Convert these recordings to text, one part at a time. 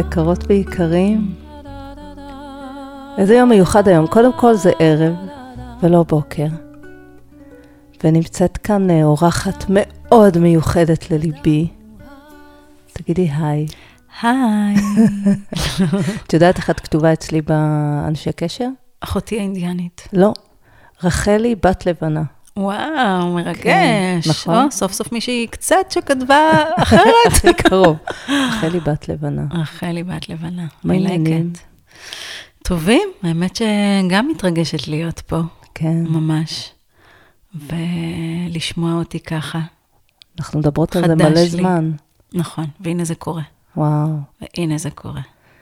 יקרות ויקרים. איזה יום מיוחד היום. קודם כל זה ערב ולא בוקר. ונמצאת כאן אה, אורחת מאוד מיוחדת לליבי. תגידי היי. היי. את יודעת איך את כתובה אצלי באנשי קשר? אחותי האינדיאנית. לא. רחלי בת לבנה. וואו, מרגש. כן, נכון. או, סוף סוף מישהי קצת שכתבה אחרת. קרוב. רחלי בת לבנה. רחלי בת לבנה. מלקת. טובים, האמת שגם מתרגשת להיות פה, כן. ממש. ולשמוע אותי ככה. אנחנו מדברות על זה מלא לי. זמן. נכון, והנה זה קורה. וואו. והנה זה קורה.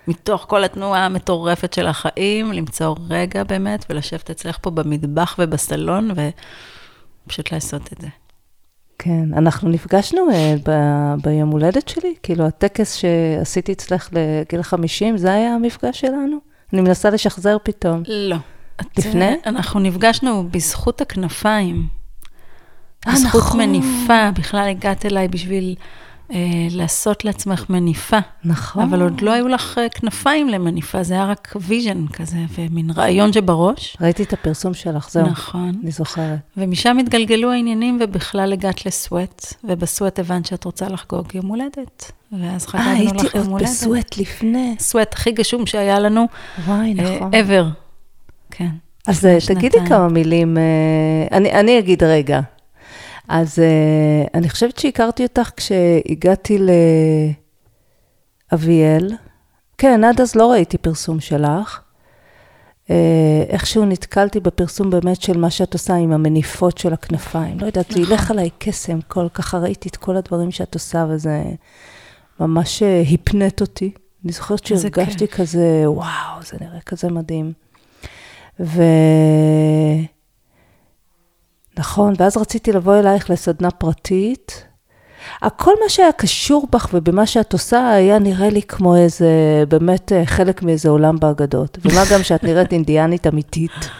מתוך כל התנועה המטורפת של החיים, למצוא רגע באמת ולשבת אצלך פה במטבח ובסלון ופשוט לעשות את זה. כן, אנחנו נפגשנו אה, ב- ביום הולדת שלי, כאילו הטקס שעשיתי אצלך לגיל 50, זה היה המפגש שלנו? אני מנסה לשחזר פתאום. לא. לפני? אנחנו נפגשנו בזכות הכנפיים. אה, בזכות נכון. מניפה, בכלל הגעת אליי בשביל אה, לעשות לעצמך מניפה. נכון. אבל עוד לא היו לך אה, כנפיים למניפה, זה היה רק vision כזה, ומין רעיון שבראש. ראיתי את הפרסום שלך, זהו. נכון. אני זוכרת. ומשם התגלגלו העניינים, ובכלל הגעת לסוואט, ובסוואט הבנת שאת רוצה לחגוג יום הולדת. ואז אה, חגגנו הייתי לך יום עוד הולדת. בסואט לפני. סוואט הכי גשום שהיה לנו וואי, אה, נכון. ever. כן. אז אה, תגידי. כמה מילים, אה, אני, אני אגיד רגע. אז אה, אני חושבת שהכרתי אותך כשהגעתי לאביאל. כן, עד אז לא ראיתי פרסום שלך. אה, איכשהו נתקלתי בפרסום באמת של מה שאת עושה עם המניפות של הכנפיים. לא יודעת, זה נכון. ילך עליי קסם, כל, ככה ראיתי את כל הדברים שאת עושה, וזה ממש אה, הפנט אותי. אני זוכרת שהרגשתי. כזה, וואו, זה נראה כזה מדהים. ו... נכון, ואז רציתי לבוא אלייך לסדנה פרטית. הכל מה שהיה קשור בך ובמה שאת עושה היה נראה לי כמו איזה, באמת אה, חלק מאיזה עולם באגדות. ומה גם שאת נראית אינדיאנית אמיתית.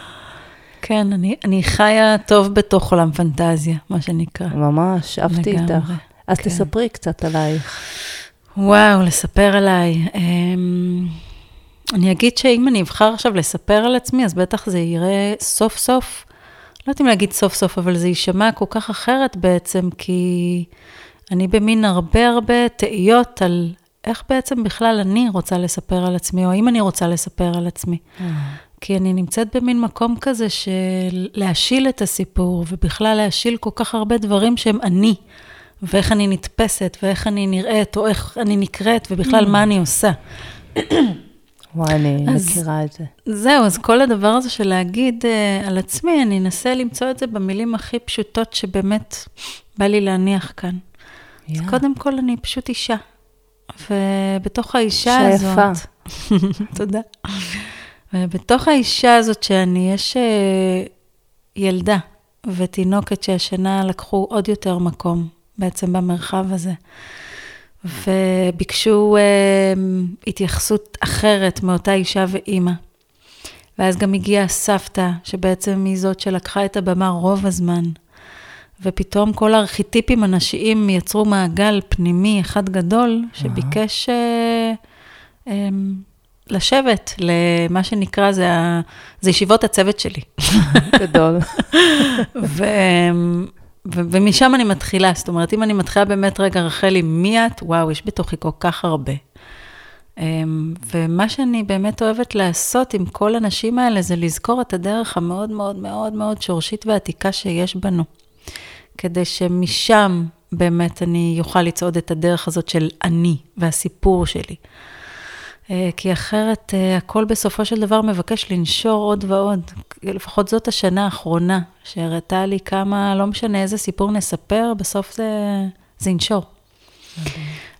כן, אני, אני חיה טוב בתוך עולם פנטזיה, מה שנקרא. ממש, אהבתי איתך. אז כן. תספרי קצת עלייך. וואו, לספר עליי. אמ, אני אגיד שאם אני אבחר עכשיו לספר על עצמי, אז בטח זה יראה סוף סוף, לא יודעת אם להגיד סוף סוף, אבל זה יישמע כל כך אחרת בעצם, כי אני במין הרבה הרבה תהיות על איך בעצם בכלל אני רוצה לספר על עצמי, או האם אני רוצה לספר על עצמי. כי אני נמצאת במין מקום כזה של להשיל את הסיפור, ובכלל להשיל כל כך הרבה דברים שהם אני, ואיך אני נתפסת, ואיך אני נראית, או איך אני נקראת, ובכלל מה אני עושה. וואי, אני אז- מכירה את זה. זהו, אז כל הדבר הזה של להגיד uh, על עצמי, אני אנסה למצוא את זה במילים הכי פשוטות שבאמת בא לי להניח כאן. אז יא. קודם כל, אני פשוט אישה. ובתוך האישה אישה הזאת... יפה. תודה. ובתוך האישה הזאת שאני, יש אה, ילדה ותינוקת שהשנה לקחו עוד יותר מקום בעצם במרחב הזה. וביקשו אה, התייחסות אחרת מאותה אישה ואימא. ואז גם הגיעה הסבתא, שבעצם היא זאת שלקחה את הבמה רוב הזמן. ופתאום כל הארכיטיפים הנשיים יצרו מעגל פנימי אחד גדול, שביקש אה, אה, לשבת למה שנקרא, זה, ה, זה ישיבות הצוות שלי. גדול. ו, ו, ומשם אני מתחילה, זאת אומרת, אם אני מתחילה באמת, רגע, רחלי, מי את? וואו, יש בתוכי כל כך הרבה. אמ, ומה שאני באמת אוהבת לעשות עם כל הנשים האלה, זה לזכור את הדרך המאוד מאוד מאוד מאוד שורשית ועתיקה שיש בנו. כדי שמשם באמת אני אוכל לצעוד את הדרך הזאת של אני והסיפור שלי. אה, כי אחרת אה, הכל בסופו של דבר מבקש לנשור עוד ועוד. לפחות זאת השנה האחרונה, שהראתה לי כמה, לא משנה איזה סיפור נספר, בסוף זה, זה ינשור.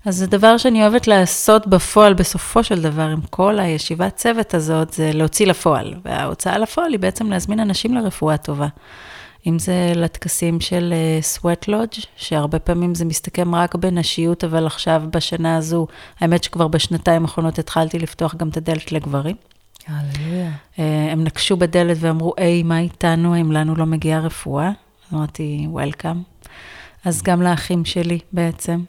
אז זה דבר שאני אוהבת לעשות בפועל, בסופו של דבר, עם כל הישיבת צוות הזאת, זה להוציא לפועל. וההוצאה לפועל היא בעצם להזמין אנשים לרפואה טובה. אם זה לטקסים של סוואט לודג', שהרבה פעמים זה מסתכם רק בנשיות, אבל עכשיו, בשנה הזו, האמת שכבר בשנתיים האחרונות התחלתי לפתוח גם את הדלת לגברים. הללויה. אה, הם נקשו בדלת ואמרו, היי, מה איתנו, אם לנו לא מגיעה רפואה? אמרתי, וולקאם. אז גם לאחים שלי בעצם.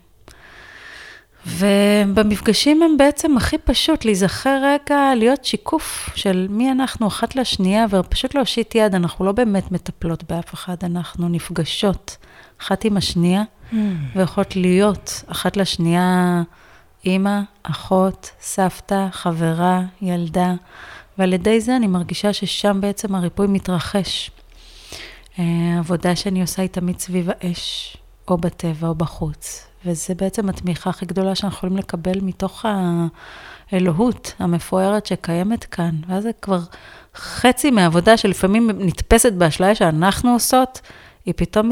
ובמפגשים הם בעצם הכי פשוט להיזכר רגע, להיות שיקוף של מי אנחנו אחת לשנייה, ופשוט להושיט יד, אנחנו לא באמת מטפלות באף אחד, אנחנו נפגשות אחת עם השנייה, mm. ויכולות להיות אחת לשנייה אימא, אחות, סבתא, חברה, ילדה, ועל ידי זה אני מרגישה ששם בעצם הריפוי מתרחש. אה, עבודה שאני עושה היא תמיד סביב האש, או בטבע או בחוץ. וזה בעצם התמיכה הכי גדולה שאנחנו יכולים לקבל מתוך האלוהות המפוארת שקיימת כאן. ואז זה כבר חצי מהעבודה שלפעמים נתפסת באשליה שאנחנו עושות, היא פתאום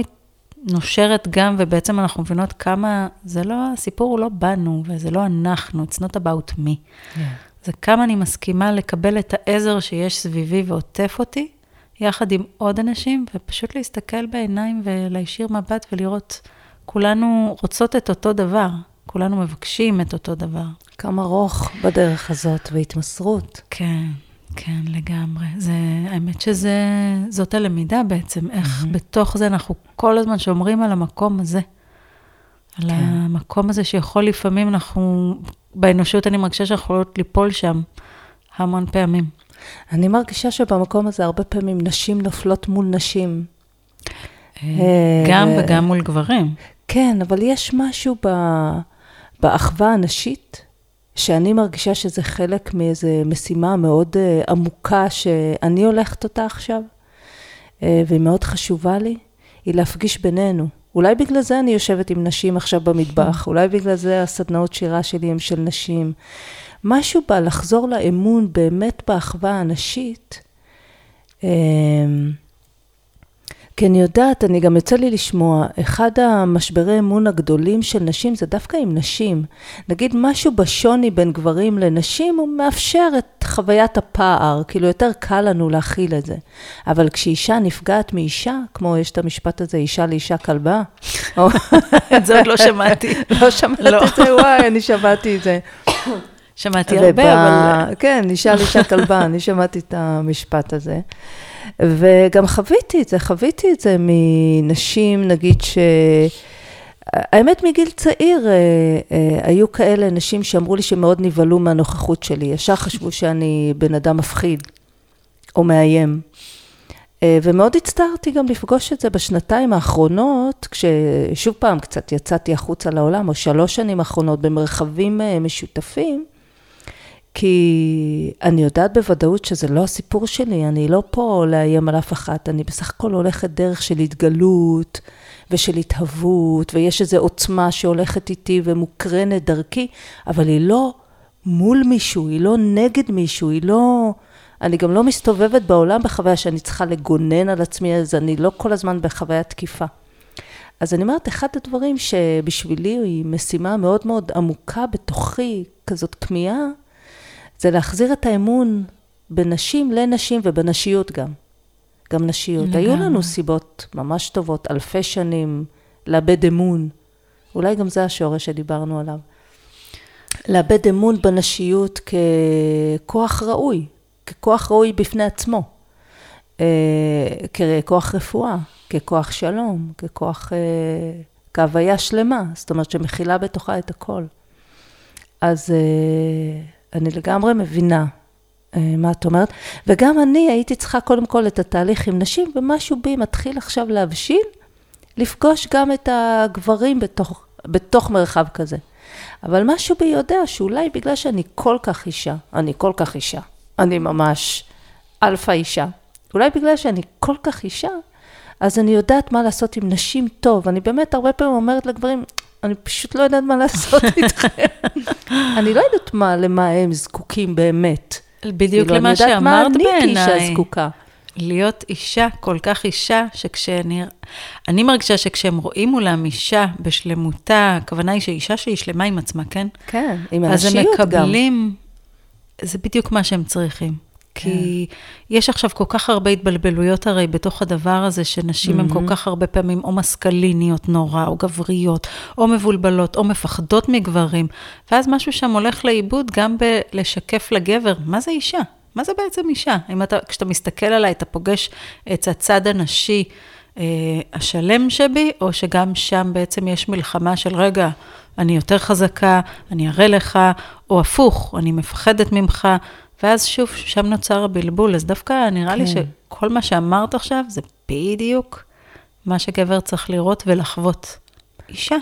נושרת גם, ובעצם אנחנו מבינות כמה, זה לא, הסיפור הוא לא בנו, וזה לא אנחנו, it's not about me. Yeah. זה כמה אני מסכימה לקבל את העזר שיש סביבי ועוטף אותי, יחד עם עוד אנשים, ופשוט להסתכל בעיניים ולהישיר מבט ולראות, כולנו רוצות את אותו דבר, כולנו מבקשים את אותו דבר. כמה רוך בדרך הזאת והתמסרות. כן, כן, לגמרי. זה, האמת שזאת הלמידה בעצם, איך mm-hmm. בתוך זה אנחנו כל הזמן שומרים על המקום הזה. על כן. המקום הזה שיכול לפעמים אנחנו, באנושות אני מרגישה שאנחנו יכולות ליפול שם המון פעמים. אני מרגישה שבמקום הזה הרבה פעמים נשים נופלות מול נשים. אה, גם וגם מול גברים. כן, אבל יש משהו ב, באחווה הנשית, שאני מרגישה שזה חלק מאיזו משימה מאוד uh, עמוקה שאני הולכת אותה עכשיו, uh, והיא מאוד חשובה לי, היא להפגיש בינינו. אולי בגלל זה אני יושבת עם נשים עכשיו במטבח, אולי בגלל זה הסדנאות שירה שלי הם של נשים. משהו בה לחזור לאמון באמת באחווה הנשית. Uh, כי אני יודעת, אני גם יוצא לי לשמוע, אחד המשברי אמון הגדולים של נשים זה דווקא עם נשים. נגיד משהו בשוני בין גברים לנשים, הוא מאפשר את חוויית הפער, כאילו יותר קל לנו להכיל את זה. אבל כשאישה נפגעת מאישה, כמו יש את המשפט הזה, אישה לאישה כלבה. את זה עוד לא שמעתי. לא שמעת לא. את זה? וואי, אני שמעתי את זה. שמעתי הרבה, אבל... כן, אישה לאישה כלבה, אני שמעתי את המשפט הזה. וגם חוויתי את זה, חוויתי את זה מנשים, נגיד ש... האמת, מגיל צעיר אה, אה, היו כאלה נשים שאמרו לי שמאוד נבהלו מהנוכחות שלי. ישר חשבו שאני בן אדם מפחיד או מאיים. אה, ומאוד הצטערתי גם לפגוש את זה בשנתיים האחרונות, כששוב פעם קצת יצאתי החוצה לעולם, או שלוש שנים האחרונות במרחבים משותפים. כי אני יודעת בוודאות שזה לא הסיפור שלי, אני לא פה לאיים על אף אחת, אני בסך הכל הולכת דרך של התגלות ושל התהוות, ויש איזו עוצמה שהולכת איתי ומוקרנת דרכי, אבל היא לא מול מישהו, היא לא נגד מישהו, היא לא... אני גם לא מסתובבת בעולם בחוויה שאני צריכה לגונן על עצמי, אז אני לא כל הזמן בחוויה תקיפה. אז אני אומרת, אחד הדברים שבשבילי היא משימה מאוד מאוד עמוקה בתוכי, כזאת כמיהה, זה להחזיר את האמון בנשים לנשים ובנשיות גם. גם נשיות. לגמרי. היו לנו סיבות ממש טובות, אלפי שנים, לאבד אמון. אולי גם זה השורש שדיברנו עליו. לאבד אמון בנשיות ככוח ראוי, ככוח ראוי בפני עצמו, אה, ככוח רפואה, ככוח שלום, ככוח, אה, כהוויה שלמה, זאת אומרת שמכילה בתוכה את הכל. אז אה, אני לגמרי מבינה אה, מה את אומרת, וגם אני הייתי צריכה קודם כל את התהליך עם נשים, ומשהו בי מתחיל עכשיו להבשיל, לפגוש גם את הגברים בתוך, בתוך מרחב כזה. אבל משהו בי יודע שאולי בגלל שאני כל כך אישה, אני כל כך אישה, אני ממש אלפא אישה, אולי בגלל שאני כל כך אישה, אז אני יודעת מה לעשות עם נשים טוב. אני באמת הרבה פעמים אומרת לגברים, אני פשוט לא יודעת מה לעשות איתכם. אני לא יודעת מה, למה הם זקוקים באמת. בדיוק כאילו, למה שאמרת בעיניי. אני יודעת מה אני כאישה זקוקה. להיות אישה, כל כך אישה, שכשאני... אני מרגישה שכשהם רואים מולם אישה בשלמותה, הכוונה היא שאישה שהיא שלמה עם עצמה, כן? כן, עם הנשיות גם. אז הם מקבלים, זה בדיוק מה שהם צריכים. כי. יש עכשיו כל כך הרבה התבלבלויות הרי בתוך הדבר הזה, שנשים הן כל mm-hmm. כך הרבה פעמים או מסקליניות נורא, או גבריות, או מבולבלות, או מפחדות מגברים, ואז משהו שם הולך לאיבוד גם בלשקף לגבר, מה זה אישה? מה זה בעצם אישה? אם אתה, כשאתה מסתכל עליי, אתה פוגש את הצד הנשי, אה, השלם שבי, או שגם שם בעצם יש מלחמה של רגע, אני יותר חזקה, אני אראה לך, או הפוך, אני מפחדת ממך, ואז שוב, שם נוצר הבלבול. אז דווקא נראה כן. לי שכל מה שאמרת עכשיו זה בדיוק מה שגבר צריך לראות ולחוות. אישה.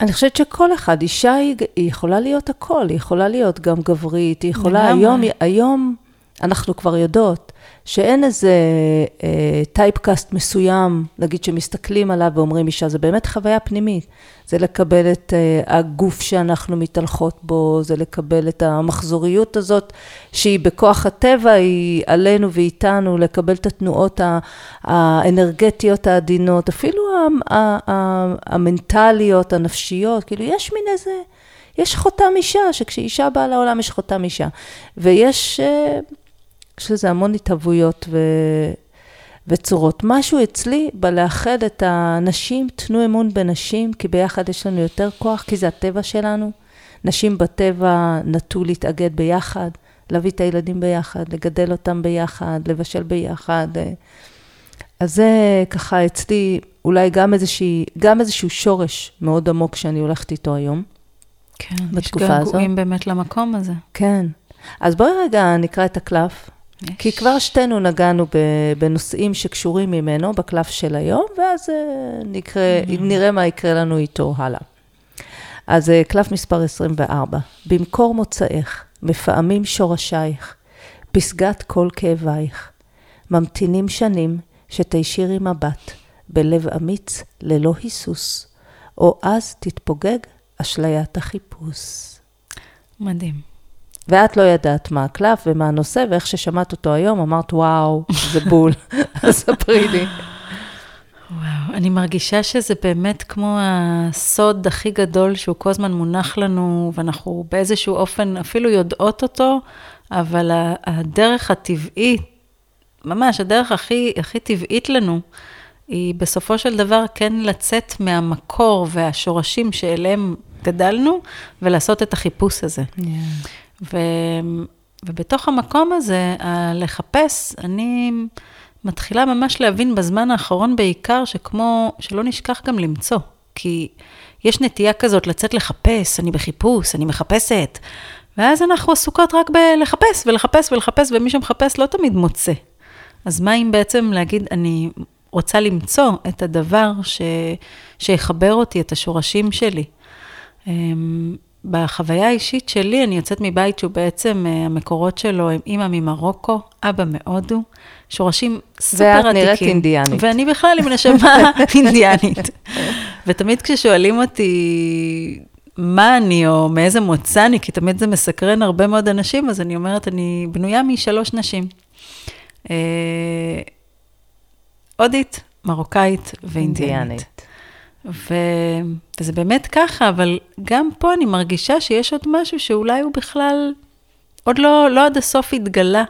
אני חושבת שכל אחד, אישה היא, היא יכולה להיות הכל, היא יכולה להיות גם גברית, היא יכולה, היום, היום אנחנו כבר יודעות שאין איזה טייפקאסט אה, מסוים, נגיד שמסתכלים עליו ואומרים אישה, זה באמת חוויה פנימית. זה לקבל את אה, הגוף שאנחנו מתהלכות בו, זה לקבל את המחזוריות הזאת, שהיא בכוח הטבע, היא עלינו ואיתנו, לקבל את התנועות האנרגטיות העדינות, אפילו המנטליות, הנפשיות, כאילו יש מין איזה... יש חותם אישה, שכשאישה באה לעולם יש חותם אישה. ויש, אה, יש לזה המון התהוויות ו... וצורות. משהו אצלי בלאחד את הנשים, תנו אמון בנשים, כי ביחד יש לנו יותר כוח, כי זה הטבע שלנו. נשים בטבע נטו להתאגד ביחד, להביא את הילדים ביחד, לגדל אותם ביחד, לבשל ביחד. אז זה ככה אצלי אולי גם, איזושהי, גם איזשהו שורש מאוד עמוק שאני הולכת איתו היום. כן. יש געגועים באמת למקום הזה. כן. אז בואי רגע נקרא את הקלף. יש. כי כבר שתינו נגענו בנושאים שקשורים ממנו, בקלף של היום, ואז אה, נקרא, mm-hmm. נראה מה יקרה לנו איתו הלאה. אז אה, קלף מספר 24, במקור מוצאך, מפעמים שורשייך, פסגת כל כאבייך, ממתינים שנים שתישירי מבט, בלב אמיץ ללא היסוס, או אז תתפוגג אשליית החיפוש. מדהים. ואת לא ידעת מה הקלף ומה הנושא, ואיך ששמעת אותו היום, אמרת, וואו, זה בול. אז ספרי לי. וואו, אני מרגישה שזה באמת כמו הסוד הכי גדול שהוא כל הזמן מונח לנו, ואנחנו באיזשהו אופן אפילו יודעות אותו, אבל הדרך הטבעית, ממש הדרך הכי, הכי טבעית לנו, היא בסופו של דבר כן לצאת מהמקור והשורשים שאליהם גדלנו, ולעשות את החיפוש הזה. Yeah. ו, ובתוך המקום הזה, לחפש, אני מתחילה ממש להבין בזמן האחרון בעיקר, שכמו, שלא נשכח גם למצוא. כי יש נטייה כזאת לצאת לחפש, אני בחיפוש, אני מחפשת. ואז אנחנו עסוקות רק בלחפש ולחפש ולחפש, ומי שמחפש לא תמיד מוצא. אז מה אם בעצם להגיד, אני רוצה למצוא את הדבר ש... שיחבר אותי, את השורשים שלי. בחוויה האישית שלי, אני יוצאת מבית שהוא בעצם, אה, המקורות שלו הם אימא ממרוקו, אבא מהודו, שורשים סופר עתיקים. ואת נראית אינדיאנית. ואני בכלל עם נשמה אינדיאנית. ותמיד כששואלים אותי מה אני, או מאיזה מוצא אני, כי תמיד זה מסקרן הרבה מאוד אנשים, אז אני אומרת, אני בנויה משלוש נשים. אה, הודית, מרוקאית ואינדיאנית. ו... וזה באמת ככה, אבל גם פה אני מרגישה שיש עוד משהו שאולי הוא בכלל עוד לא, לא עד הסוף התגלה.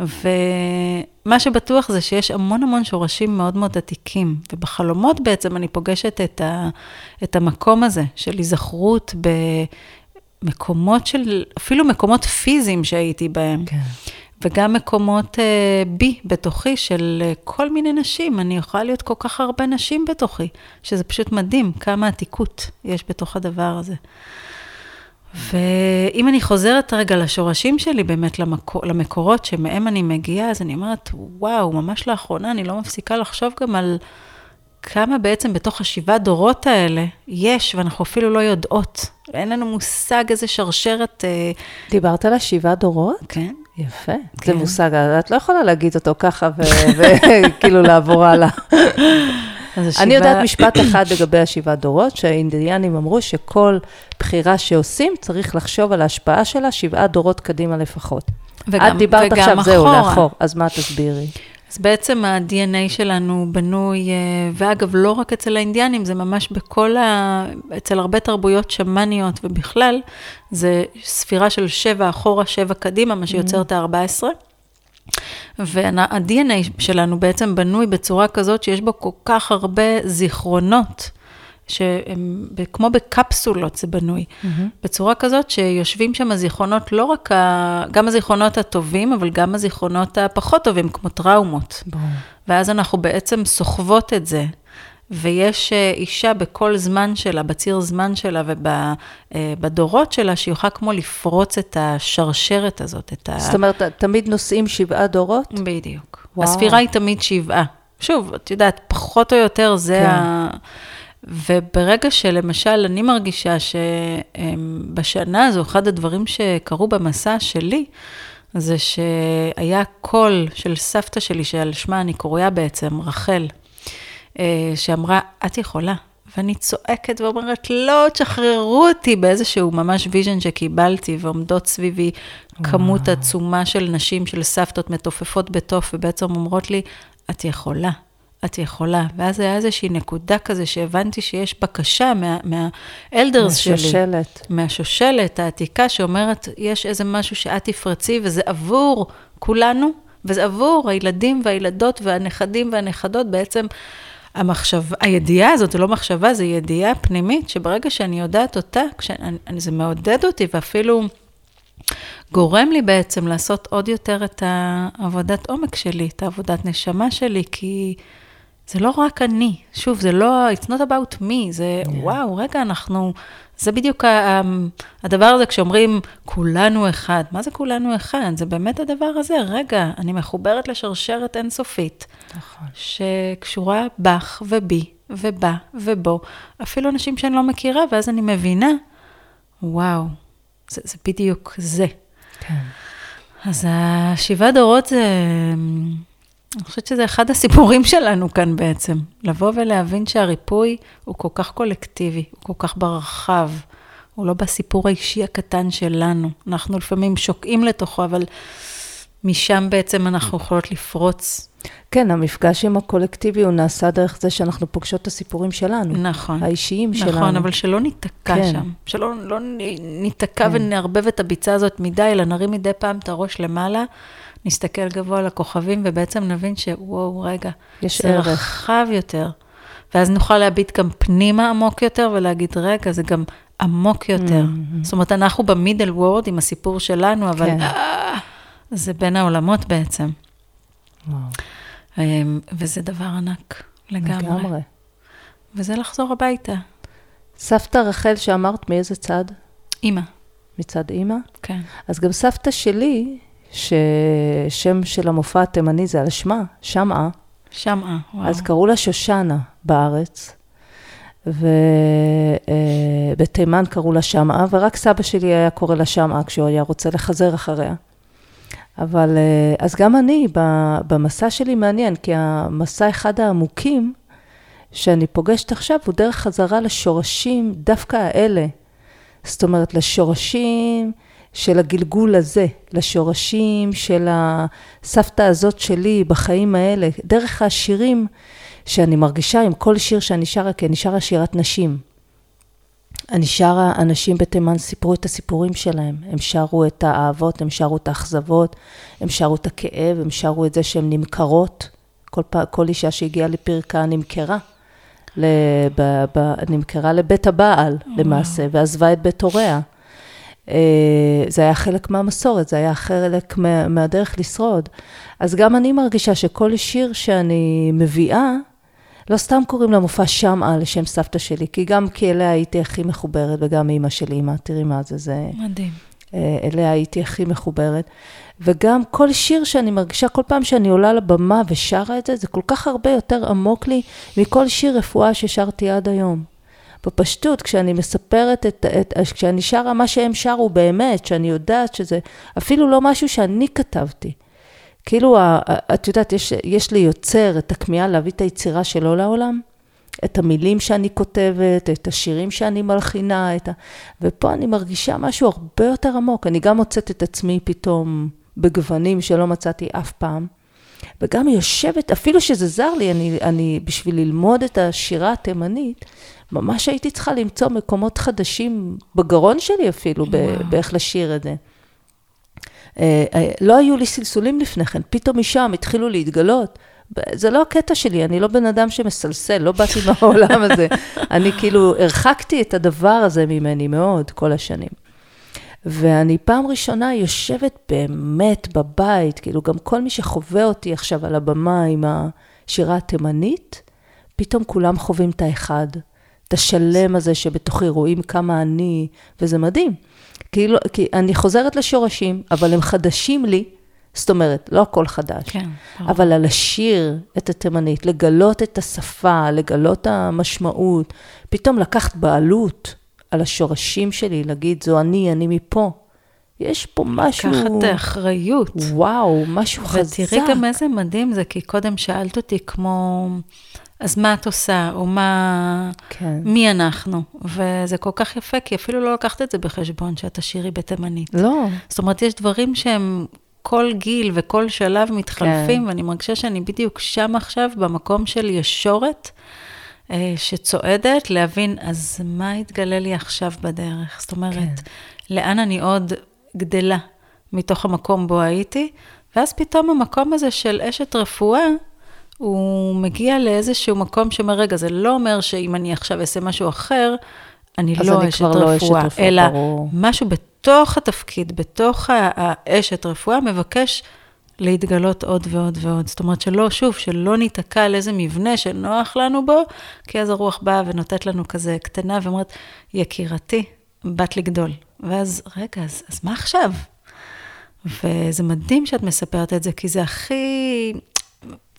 ומה שבטוח זה שיש המון המון שורשים מאוד מאוד עתיקים, ובחלומות בעצם אני פוגשת את, ה, את המקום הזה של היזכרות במקומות של, אפילו מקומות פיזיים שהייתי בהם. כן. וגם מקומות uh, בי, בתוכי, של uh, כל מיני נשים. אני יכולה להיות כל כך הרבה נשים בתוכי, שזה פשוט מדהים כמה עתיקות יש בתוך הדבר הזה. ואם אני חוזרת רגע לשורשים שלי, באמת למקור, למקורות שמהם אני מגיעה, אז אני אומרת, וואו, ממש לאחרונה אני לא מפסיקה לחשוב גם על כמה בעצם בתוך השבעה דורות האלה יש, ואנחנו אפילו לא יודעות. אין לנו מושג איזה שרשרת... אה, דיברת על השבעה דורות? כן. יפה, כן. זה מושג, את לא יכולה להגיד אותו ככה וכאילו לעבור הלאה. השבעה... אני יודעת משפט אחד לגבי השבעה דורות, שהאינדיאנים אמרו שכל בחירה שעושים, צריך לחשוב על ההשפעה שלה שבעה דורות קדימה לפחות. וגם, את דיברת עכשיו, אחורה. זהו, לאחור, אז מה תסבירי? אז בעצם ה-DNA שלנו בנוי, אה, ואגב, לא רק אצל האינדיאנים, זה ממש בכל ה... אצל הרבה תרבויות שמאניות ובכלל, זה ספירה של שבע אחורה, שבע קדימה, מה שיוצר mm-hmm. את ה-14. וה-DNA שלנו בעצם בנוי בצורה כזאת שיש בו כל כך הרבה זיכרונות שהם כמו בקפסולות זה בנוי, Mm-hmm. בצורה כזאת שיושבים שם הזיכרונות, לא רק, ה, גם הזיכרונות הטובים, אבל גם הזיכרונות הפחות טובים, כמו טראומות. ברור. ואז אנחנו בעצם סוחבות את זה. ויש אה, אישה בכל זמן שלה, בציר זמן שלה ובדורות שלה, שיוכל כמו לפרוץ את השרשרת הזאת, את ה... זאת אומרת, תמיד נוסעים שבעה דורות? בדיוק. וואו. הספירה היא תמיד שבעה. שוב, את יודעת, פחות או יותר זה כן. ה... וברגע שלמשל, אני מרגישה שבשנה הזו, אחד הדברים שקרו במסע שלי, זה שהיה קול של סבתא שלי, שעל שמה אני קרויה בעצם, רחל, אה, שאמרה, את יכולה. ואני צועקת ואומרת, לא, תשחררו אותי. באיזשהו ממש vision שקיבלתי, ועומדות סביבי כמות עצומה של נשים, של סבתות מתופפות בתוף, ובעצם אומרות לי, את יכולה, את יכולה. ואז היה איזושהי נקודה כזה שהבנתי שיש בקשה מה, מה elders שלי. מהשושלת. מהשושלת העתיקה שאומרת, יש איזה משהו שאת תפרצי, וזה עבור כולנו, וזה עבור הילדים והילדות והנכדים והנכדות, בעצם המחשב, הידיעה הזאת, זה לא מחשבה, זה ידיעה פנימית, שברגע שאני יודעת אותה, כשאני, אני- זה מעודד אותי, ואפילו גורם לי בעצם לעשות עוד יותר את העבודת עומק שלי, את העבודת נשמה שלי, כי זה לא רק אני. שוב, זה לא, it's not about me, זה, yeah. וואו, רגע, אנחנו, זה בדיוק ה- הדבר הזה, כשאומרים, כולנו אחד. מה זה כולנו אחד? זה באמת הדבר הזה, רגע, אני מחוברת לשרשרת אינסופית, נכון. שקשורה בך ובי, ובה ובו, אפילו אנשים שאני לא מכירה, ואז אני מבינה, וואו, זה, זה בדיוק זה. כן. אז השבעה דורות זה, אני חושבת שזה אחד הסיפורים שלנו כאן בעצם. לבוא ולהבין שהריפוי הוא כל כך קולקטיבי, הוא כל כך ברחב, הוא לא בסיפור האישי הקטן שלנו. אנחנו לפעמים שוקעים לתוכו, אבל משם בעצם אנחנו יכולות לפרוץ. כן, המפגש עם הקולקטיבי הוא נעשה דרך זה שאנחנו פוגשות את הסיפורים שלנו. נכון. האישיים שלנו. נכון, אבל שלא ניתקע כן. שם. שלא לא ניתקע ונערבב את הביצה הזאת מדי, אלא נרים מדי פעם את הראש למעלה, נסתכל גבוה על הכוכבים, ובעצם נבין שוואו, רגע, יש זה ערך. רחב יותר. ואז נוכל להביט גם פנימה עמוק יותר, ולהגיד, רגע, זה גם עמוק יותר. זאת אומרת, אנחנו במידל וורד עם הסיפור שלנו, אבל כן. אה, זה בין העולמות בעצם. וואו, אמ, וזה דבר ענק, לגמרי. לגמרי. וזה לחזור הביתה. סבתא רחל שאמרת מאיזה צד? אימא, מצד אימא? כן. אז גם סבתא שלי, ששם של המופע התימני זה על שמה, שמעה, שמעה, וואו. אז קראו לה שושנה בארץ, ובתימן קראו לה שמעה, ורק סבא שלי היה קורא לה שמעה כשהוא היה רוצה לחזר אחריה. אבל אה, אז גם אני, במסע שלי מעניין, כי המסע אחד העמוקים שאני פוגשת עכשיו הוא דרך חזרה לשורשים דווקא האלה. זאת אומרת, לשורשים של הגלגול הזה, לשורשים של הסבתא הזאת שלי בחיים האלה, דרך השירים שאני מרגישה עם כל שיר שאני שרה, כי אני שרה שירת נשים. אני שרה, אנשים בתימן סיפרו את הסיפורים שלהם. הם שרו את האהבות, הם שרו את האכזבות, הם שרו את הכאב, הם שרו את זה שהן נמכרות. כל, פע, כל אישה שהגיעה לפרקה נמכרה. לב, ב, ב, נמכרה לבית הבעל למעשה, ועזבה את בית הוריה. אה, זה היה חלק מהמסורת, זה היה חלק מה, מהדרך לשרוד. אז גם אני מרגישה שכל שיר שאני מביאה, לא סתם קוראים למופע שמעה לשם סבתא שלי, כי גם כי אליה הייתי הכי מחוברת, וגם אימא של אימא, תראי מה זה, זה... מדהים. אה, אליה הייתי הכי מחוברת. וגם כל שיר שאני מרגישה, כל פעם שאני עולה לבמה ושרה את זה, זה כל כך הרבה יותר עמוק לי מכל שיר רפואה ששרתי עד היום. בפשטות, כשאני מספרת את, את, כשאני שרה מה שהם שרו באמת, שאני יודעת שזה אפילו לא משהו שאני כתבתי. כאילו, את יודעת, יש, יש לי יוצר את הכמיהה להביא את היצירה שלו לעולם, את המילים שאני כותבת, את השירים שאני מלחינה, את ה... ופה אני מרגישה משהו הרבה יותר עמוק. אני גם מוצאת את עצמי פתאום בגוונים שלא מצאתי אף פעם. וגם יושבת, אפילו שזה זר לי, אני, אני בשביל ללמוד את השירה התימנית, ממש הייתי צריכה למצוא מקומות חדשים בגרון שלי אפילו, ב- באיך לשיר את זה. אה, אה, לא היו לי סלסולים לפני כן, פתאום משם התחילו להתגלות זה לא הקטע שלי, אני לא בן אדם שמסלסל, לא באתי מהעולם הזה. אני כאילו הרחקתי את הדבר הזה ממני מאוד כל השנים. ואני פעם ראשונה יושבת באמת בבית, כאילו גם כל מי שחווה אותי עכשיו על הבמה עם השירה התימנית, פתאום כולם חווים את האחד, את השלם הזה שבתוכי רואים כמה אני, וזה מדהים. כאילו, כי אני חוזרת לשורשים, אבל הם חדשים לי, זאת אומרת, לא הכל חדש. כן. אבל על לשיר את התימנית, לגלות את השפה, לגלות המשמעות, פתאום לקחת בעלות על השורשים שלי, להגיד, זו אני, אני מפה. יש פה משהו... לקחת אחריות. וואו, משהו חזק. ותראי גם איזה מדהים זה, כי קודם שאלת אותי כמו, אז מה את עושה, או מה, כן. מי אנחנו? וזה כל כך יפה, כי אפילו לא לקחת את זה בחשבון, שאת תשירי בתימנית. לא, זאת אומרת, יש דברים שהם כל גיל וכל שלב מתחלפים, כן. ואני מרגישה שאני בדיוק שם עכשיו, במקום של ישורת, אה, שצועדת, להבין, אז מה יתגלה לי עכשיו בדרך? זאת אומרת, כן. לאן אני עוד גדלה מתוך המקום בו הייתי? ואז פתאום המקום הזה של אשת רפואה, הוא מגיע לאיזשהו מקום שאומר, רגע, זה לא אומר שאם אני עכשיו אעשה משהו אחר, אני לא אני אשת כבר לא אשת רפואה, רפואה, אלא ברור. משהו בתוך התפקיד, בתוך האשת רפואה, מבקש להתגלות עוד ועוד ועוד. זאת אומרת שלא, שוב, שלא ניתקע על איזה מבנה שנוח לנו בו, כי אז הרוח באה ונותנת לנו כזה קטנה ואומרת, יקירתי, בת לגדול. ואז, רגע, אז, אז מה עכשיו? וזה מדהים שאת מספרת את זה, כי זה הכי...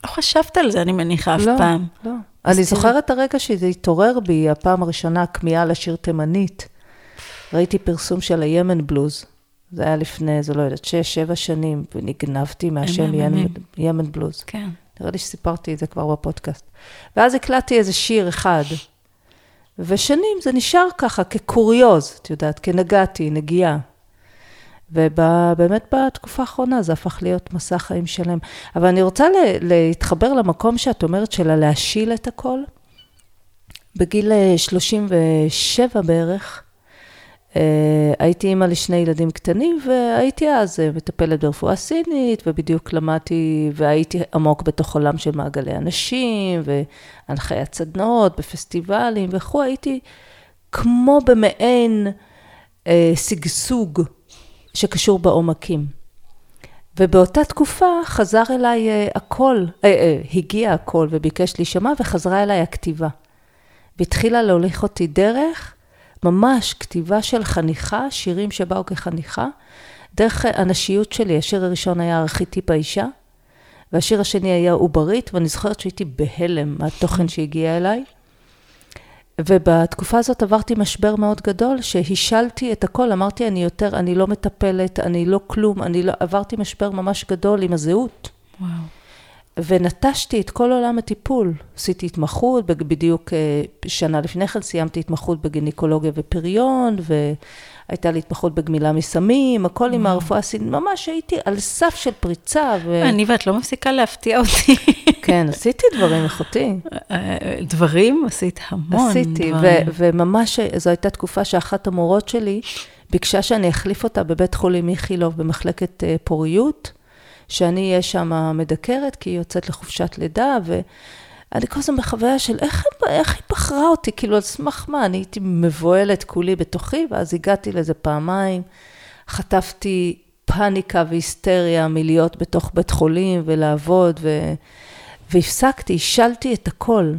לא חשבת על זה, אני מניחה, אף לא, פעם. לא. אז אני תראי. זוכרת את הרגע שזה התעורר בי, הפעם הראשונה, הכמיהה לשיר תימנית. ראיתי פרסום של הימן בלוז. זה היה לפני, זה לא יודעת, שש, שבע שנים, ונגנבתי מהשם. ימן, ימן בלוז. כן. נראה לי שסיפרתי את זה כבר בפודקאסט. ואז הקלטתי איזה שיר אחד, ושנים זה נשאר ככה כקוריוז, את יודעת, כנגעתי, נגיעה. ובאמת בתקופה האחרונה זה הפך להיות מסע חיים שלם. אבל אני רוצה לה- להתחבר למקום שאת אומרת של להשיל את הכל. בגיל אה, 37 בערך, אה, הייתי אימא לשני ילדים קטנים, והייתי אז אה, מטפלת ברפואה סינית, ובדיוק למדתי, והייתי עמוק בתוך עולם של מעגלי אנשים, והנחיית סדנאות בפסטיבלים וכו', הייתי כמו במעין אה, שגשוג שקשור בעומקים. ובאותה תקופה חזר אליי אה, הקול, אה, אה, הגיע הקול וביקש להישמע, וחזרה אליי הכתיבה. והתחילה להוליך אותי דרך, ממש כתיבה של חניכה, שירים שבאו כחניכה, דרך הנשיות שלי. השיר הראשון היה ארכיטיפ האישה, והשיר השני היה עוברית, ואני זוכרת שהייתי בהלם מהתוכן שהגיע אליי. ובתקופה הזאת עברתי משבר מאוד גדול, שהשלתי את הכל, אמרתי, אני יותר, אני לא מטפלת, אני לא כלום, אני לא, עברתי משבר ממש גדול עם הזהות. וואו. ונטשתי את כל עולם הטיפול. עשיתי התמחות, בדיוק אה, שנה לפני כן סיימתי התמחות בגינקולוגיה ופריון, והייתה לי התמחות בגמילה מסמים, הכל עם הרפואה הסינית, ממש הייתי על סף של פריצה. ו... אני ואת לא מפסיקה להפתיע אותי. כן, עשיתי דברים אחותי. אה, דברים? עשית המון עשיתי, דברים. וממש זו הייתה תקופה שאחת המורות שלי ביקשה שאני אחליף אותה בבית חולים איכילוב במחלקת אה, פוריות, שאני אהיה שם מדקרת, כי היא יוצאת לחופשת לידה, ואני כל הזמן בחוויה של איך, איך היא בחרה אותי, כאילו על סמך מה, אני הייתי מבוהלת כולי בתוכי, ואז הגעתי לזה פעמיים, חטפתי פאניקה והיסטריה מלהיות בתוך בית חולים ולעבוד, ו... והפסקתי, השלתי את הכל.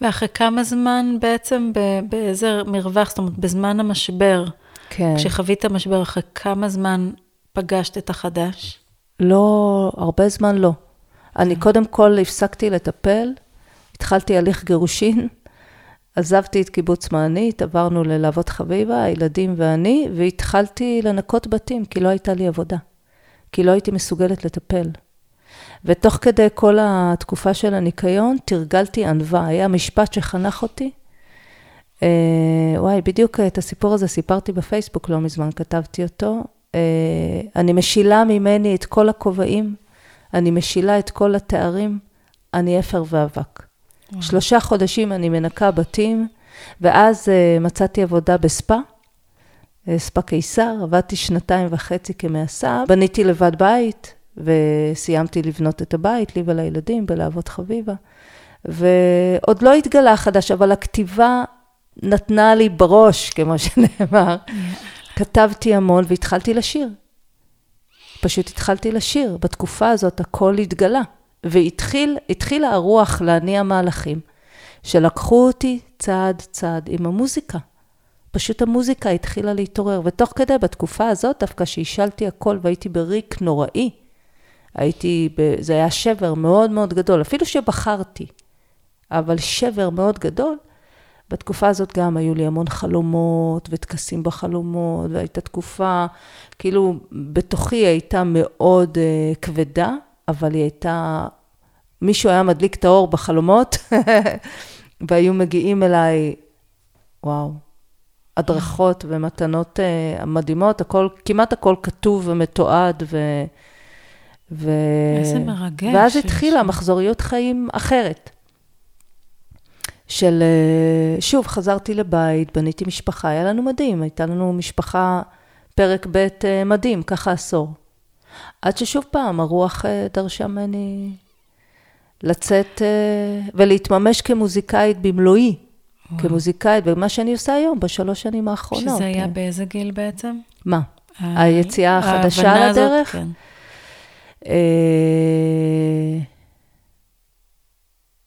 ואחרי כמה זמן בעצם, באיזה מרווח, זאת אומרת, בזמן המשבר, כן. כשחווית משבר, אחרי כמה זמן פגשת את החדש? לא, הרבה זמן לא. אני קודם כל הפסקתי לטפל, התחלתי הליך גירושין, עזבתי את קיבוץ מענית, עברנו ללהבות חביבה, הילדים ואני, והתחלתי לנקות בתים, כי לא הייתה לי עבודה. כי לא הייתי מסוגלת לטפל. ותוך כדי כל התקופה של הניקיון, תרגלתי ענווה. היה משפט שחנך אותי. אה, וואי, בדיוק את הסיפור הזה סיפרתי בפייסבוק לא מזמן, כתבתי אותו. אה, אני משילה ממני את כל הכובעים, אני משילה את כל התארים, אני אפר ואבק. שלושה חודשים אני מנקה בתים, ואז אה, מצאתי עבודה בספא, אה, ספא קיסר, עבדתי שנתיים וחצי כמעשה, בניתי לבד בית, וסיימתי לבנות את הבית, לי ולילדים, בלהבות חביבה. ועוד לא התגלה חדש, אבל הכתיבה נתנה לי בראש, כמו שנאמר. כתבתי המון והתחלתי לשיר. פשוט התחלתי לשיר. בתקופה הזאת הכל התגלה. והתחילה הרוח להניע מהלכים, שלקחו אותי צעד צעד עם המוזיקה. פשוט המוזיקה התחילה להתעורר, ותוך כדי, בתקופה הזאת, דווקא שהשלתי הכל והייתי בריק נוראי, הייתי, ב... זה היה שבר מאוד מאוד גדול, אפילו שבחרתי, אבל שבר מאוד גדול. בתקופה הזאת גם היו לי המון חלומות וטקסים בחלומות, והייתה תקופה, כאילו, בתוכי הייתה מאוד uh, כבדה, אבל היא הייתה, מישהו היה מדליק את האור בחלומות, והיו מגיעים אליי, וואו, הדרכות ומתנות uh, מדהימות, הכל, כמעט הכל כתוב ומתועד, ו... ו... איזה מרגש. ואז התחילה מחזוריות חיים אחרת. של, אה, שוב, חזרתי לבית, בניתי משפחה, היה לנו מדהים, הייתה לנו משפחה, פרק ב' אה, מדהים, ככה עשור. עד ששוב פעם, הרוח דרשה ממני לצאת ולהתממש כמוזיקאית במלואי. כמוזיקאית, ומה שאני עושה היום, בשלוש שנים האחרונות. שזה היה באיזה גיל בעצם? מה? היציאה החדשה לדרך? כן. אה,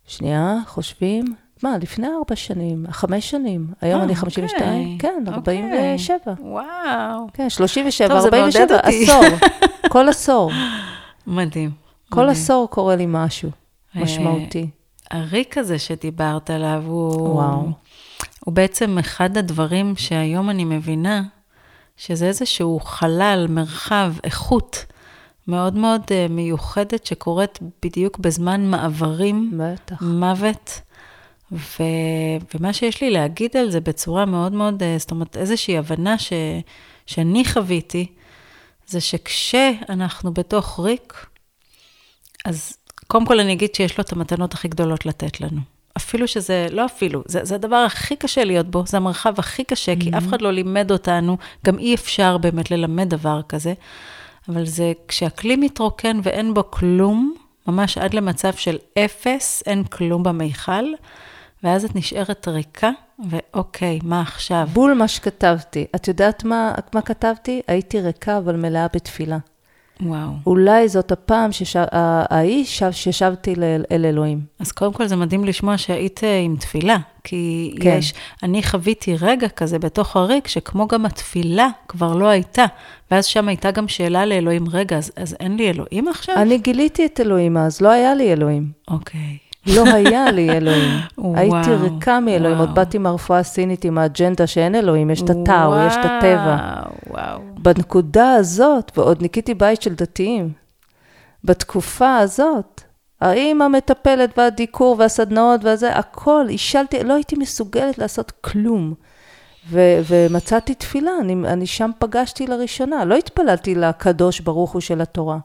שנייה, חושבים. מה, לפני ארבע שנים, חמש שנים. היום אני 52, אוקיי. כן, 47. אוקיי. וואו. כן, 37, 47, עשור. כל עשור. מדהים. כל עשור קורה לי משהו אה, משמעותי. הריק הזה שדיברת עליו, הוא... וואו. הוא בעצם אחד הדברים שהיום אני מבינה, שזה איזשהו חלל, מרחב, איכות מאוד מאוד אה, מיוחדת שקורית בדיוק בזמן מעברים, בטח. מוות. ו... ומה שיש לי להגיד על זה בצורה מאוד מאוד, אה, זאת אומרת, איזושהי הבנה ש... שאני חוויתי, זה שכשאנחנו בתוך ריק, אז קודם כל אני אגיד שיש לו את המתנות הכי גדולות לתת לנו. אפילו שזה, לא אפילו, זה, זה הדבר הכי קשה להיות בו, זה המרחב הכי קשה, mm-hmm. כי אף אחד לא לימד אותנו, גם אי אפשר באמת ללמד דבר כזה, אבל זה כשהכלי מתרוקן ואין בו כלום, ממש עד למצב של אפס, אין כלום במיכל, ואז את נשארת ריקה, ואוקיי, מה עכשיו? בול מה שכתבתי. את יודעת מה, מה כתבתי? הייתי ריקה, אבל מלאה בתפילה. וואו. אולי זאת הפעם ההיא ששבתי אל אלוהים. אז קודם כל זה מדהים לשמוע שהיית אה, עם תפילה, כי כן. יש, אני חוויתי רגע כזה בתוך הריק, שכמו גם התפילה כבר לא הייתה, ואז שם הייתה גם שאלה לאלוהים, רגע, אז, אז אין לי אלוהים עכשיו? אני גיליתי את אלוהים אז, לא היה לי אלוהים. אוקיי. לא היה לי אלוהים. הייתי ריקה מאלוהים, עוד באתי מהרפואה הסינית עם האג'נדה שאין אלוהים, יש את הטאו, יש את הטבע. וואו. בנקודה הזאת, ועוד ניקיתי בית של דתיים, בתקופה הזאת, האם המטפלת והדיקור והסדנאות והזה, הכל, השלתי, לא הייתי מסוגלת לעשות כלום. ו- ומצאתי תפילה, אני, אני שם פגשתי לראשונה, לא התפללתי לקדוש ברוך הוא של התורה.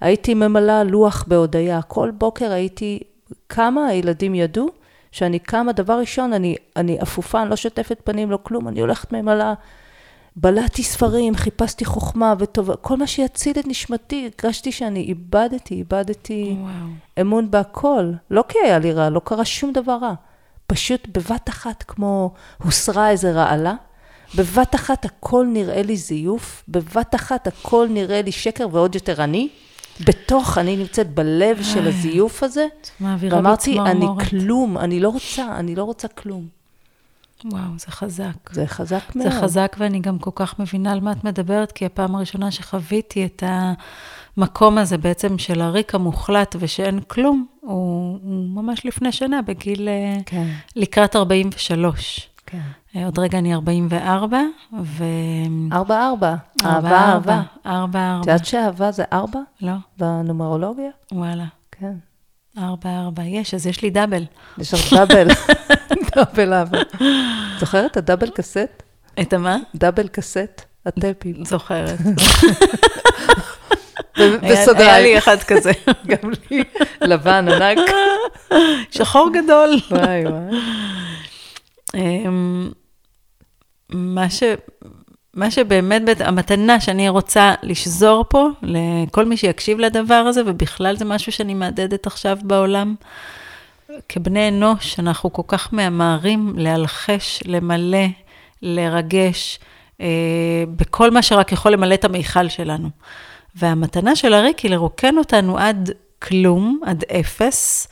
הייתי ממלאה לוח בהודיה, כל בוקר הייתי כמה הילדים ידעו שאני קמה, דבר ראשון, אני, אני אפופה, אני לא שוטפת פנים, לא כלום, אני הולכת ממלאה. בלעתי ספרים, חיפשתי חוכמה וטובה, כל מה שיציל את נשמתי, הרגשתי שאני איבדתי, איבדתי וואו. אמון בהכל. לא כי היה לי רע, לא קרה שום דבר רע. פשוט בבת אחת, כמו הוסרה איזה רעלה, בבת אחת הכל נראה לי זיוף, בבת אחת הכל נראה לי שקר ועוד יותר אני. בתוך, אני נמצאת בלב של הזיוף הזה, ואמרתי, אני כלום, אני לא רוצה, אני לא רוצה כלום. וואו, זה חזק. זה חזק מאוד. זה חזק, ואני גם כל כך מבינה על מה את מדברת, כי הפעם הראשונה שחוויתי את המקום הזה בעצם של הריק המוחלט ושאין כלום, הוא, הוא ממש לפני שנה, בגיל כן. לקראת 43. כן. אה, עוד רגע אני 44, ו... 4 4. אהבה אהבה. 4 4. את יודעת שאהבה זה 4? לא. בנומרולוגיה? וואלה. כן. 4 4. יש, אז יש לי דאבל. יש לך דאבל. דאבל אהבה. זוכרת הדאבל קסט? את המה? דאבל קסט, הטפים. זוכרת. בסוגריים. היה לי אחד כזה. גם לי. לבן ענק. שחור גדול. וואי וואי. אמ, מה ש... מה שבאמת, באמת, המתנה שאני רוצה לשזור פה, לכל מי שיקשיב לדבר הזה, ובכלל זה משהו שאני מהדהדת עכשיו בעולם, כבני אנוש, אנחנו כל כך ממהרים להלחש, למלא, לרגש, אה, בכל מה שרק יכול למלא את המיכל שלנו. והמתנה של הריק היא לרוקן אותנו עד כלום, עד אפס,